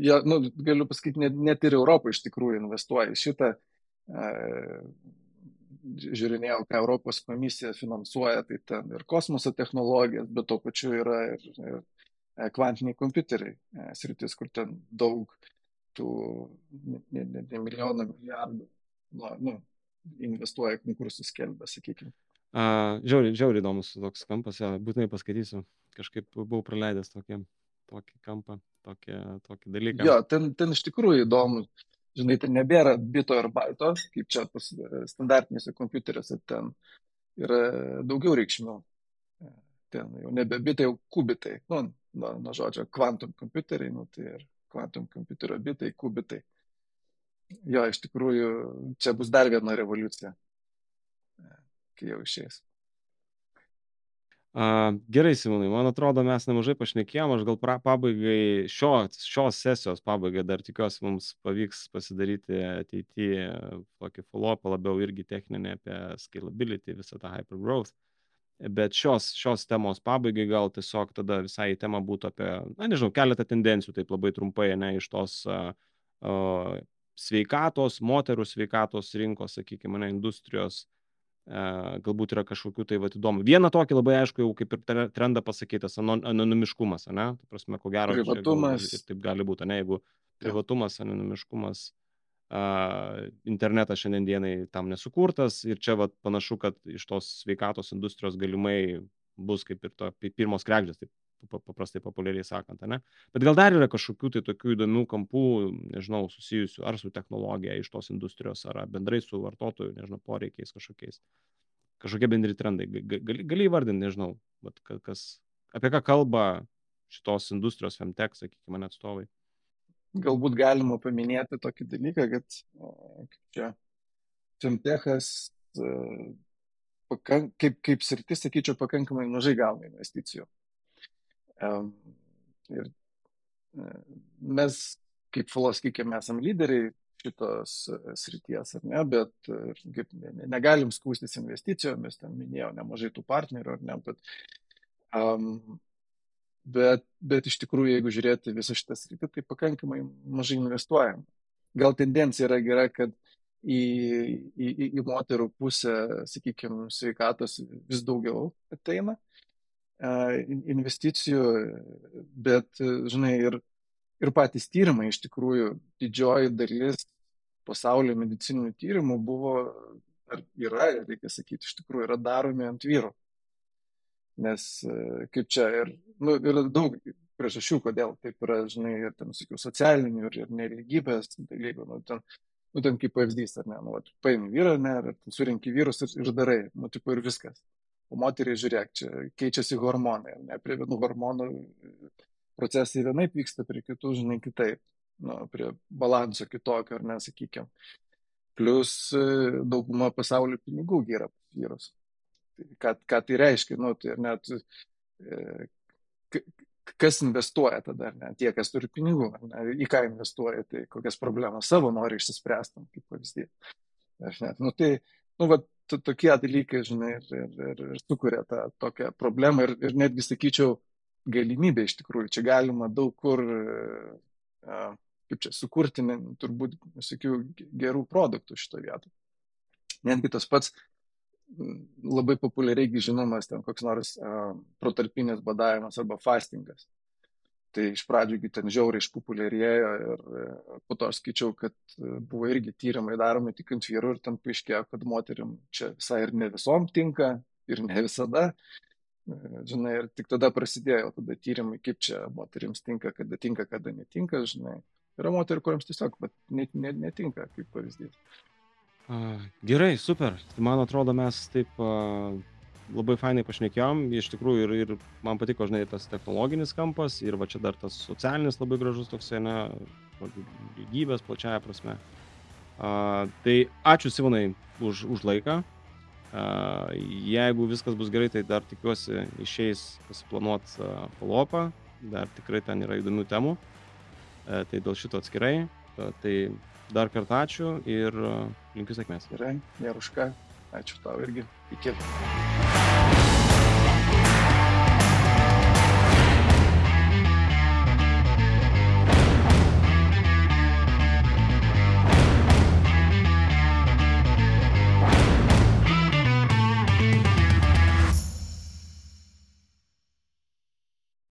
Ja, nu, galiu pasakyti, net, net ir Europą iš tikrųjų investuoja į šitą. E, žiūrinėjau, ką Europos komisija finansuoja, tai ten ir kosmoso technologijas, bet to pačiu yra ir, ir e, kvantiniai kompiuteriai, e, sritis, kur ten daug tų ne, ne, ne milijonų, milijardų nu, nu, investuoja konkursus skelbia, sakykime. Žiauriai, žiauriai įdomus toks kampas, ja, būtinai paskaitysiu. Kažkaip buvau praleidęs tokį, tokį kampą, tokį, tokį dalyką. Jo, ten, ten iš tikrųjų įdomu žinai, ten nebėra bito ir baito, kaip čia pas e, standartinėse kompiuteriuose, ten yra daugiau reikšmių. E, ten jau nebe bitai, jau kubitai. Nu, nuo, nuo žodžio kvantum kompiuteriai, nu, tai ir kvantum kompiuterio bitai, kubitai. Jo, iš tikrųjų, čia bus dar viena revoliucija, kai jau išės. A, gerai, Simonai, man atrodo, mes nemažai pašnekėjom, aš gal pra, pabaigai, šio, šios sesijos pabaigai dar tikiuosi mums pavyks pasidaryti ateityje tokį follow-upą labiau irgi techninį apie scalability, visą tą hypergrowth. Bet šios, šios temos pabaigai gal tiesiog tada visai tema būtų apie, na nežinau, keletą tendencijų, taip labai trumpai, ne iš tos uh, sveikatos, moterų sveikatos rinkos, sakykime, ne, industrijos galbūt yra kažkokių tai vat, įdomu. Vieną tokį labai aišku, jau kaip ir trendą pasakytas, anonimiškumas, ne? Tai prasme, ko gero, privatumas. Gal, taip gali būti, ne? Jeigu privatumas, anonimiškumas, uh, internetas šiandienai tam nesukurtas ir čia vat, panašu, kad iš tos sveikatos industrijos galimai bus kaip ir to pirmos krekždės, taip paprastai populiariai sakant, ne? Bet gal dar yra kažkokių tai tokių įdomių kampų, nežinau, susijusių ar su technologija iš tos industrijos, ar bendrai su vartotojų, nežinau, poreikiais kažkokiais. Kažkokie bendri trendai. Gali, gali įvardinti, nežinau, kas, apie ką kalba šitos industrijos femtech, sakykime, atstovai. Galbūt galima paminėti tokį dalyką, kad čia femtechas kaip, kaip sritis, sakyčiau, pakankamai mažai gauna investicijų. Ir e, mes, kaip Filos, sakykime, esame lyderiai šitos e, srities, ar ne, bet e, kaip, ne, negalim skūstis investicijomis, ten minėjau nemažai tų partnerių, ar ne, bet, um, bet, bet iš tikrųjų, jeigu žiūrėti visą šitą sritį, tai pakankamai mažai investuojam. Gal tendencija yra gera, kad į, į, į moterų pusę, sakykime, sveikatos vis daugiau ateina, investicijų, bet, žinai, ir, ir patys tyrimai iš tikrųjų didžioji dalis pasaulio medicininių tyrimų buvo, ar yra, reikia sakyti, iš tikrųjų yra daromi ant vyrų. Nes kaip čia ir, nu, yra daug priežasčių, kodėl taip yra, žinai, ir ten, sakiau, socialinių ir, ir neligybės dalykų, nu, ten, nu, ten kaip pavyzdys, ar ne, nu, paimi vyrą, ne, ir surinki vyrus ir, ir darai, nu, tipo ir viskas. O moteriai, žiūrėk, čia keičiasi hormonai, ne, prie vienų hormonų procesai vienaip vyksta, prie kitų, žinai, kitaip, nu, prie balanso kitokio, ar nesakykime. Plus e, dauguma pasaulio pinigų yra vyrus. Tai ką, ką tai reiškia, nu, tai net e, kas investuoja tada, ne, tie, kas turi pinigų, ne, į ką investuoja, tai kokias problemas savo nori išsispręstam, kaip pavyzdys. Aš net, nu, tai, nu, va, tokie dalykai, žinai, ir, ir, ir, ir sukuria tą tokią problemą ir, ir netgi, sakyčiau, galimybę iš tikrųjų. Čia galima daug kur, kaip čia, sukurti, ne, turbūt, visokių gerų produktų šito vietoj. Netgi tas pats labai populiariai žinomas ten koks nors uh, protarpinis badavimas arba fastingas tai iš pradžių gi ten žiauriai išpopuliarėjo ir e, po to aš skaičiau, kad e, buvo irgi tyrimai daromi tik ant vyrų ir ten paaiškėjo, kad moterim čia visai ir ne visom tinka ir ne visada. E, žinai, ir tik tada prasidėjo tada tyrimai, kaip čia moteriams tinka, kada tinka, kada netinka, žinai. Yra moterų, kuriams tiesiog net, net, netinka, kaip pavyzdys. Gerai, super. Man atrodo, mes taip labai fainai pašnekėjom, iš tikrųjų ir, ir man patiko, žinai, tas technologinis kampas ir va čia dar tas socialinis labai gražus toksai, ne, lygybės plačiaja prasme. Uh, tai ačiū Simonai už, už laiką. Uh, jeigu viskas bus gerai, tai dar tikiuosi išeis pasiplanuoti uh, folopą, dar tikrai ten yra įdomių temų. Uh, tai dėl šito atskirai. Uh, tai dar kartą ačiū ir uh, linkiu sėkmės. Gerai, nėra už ką. Ačiū tau irgi. Iki.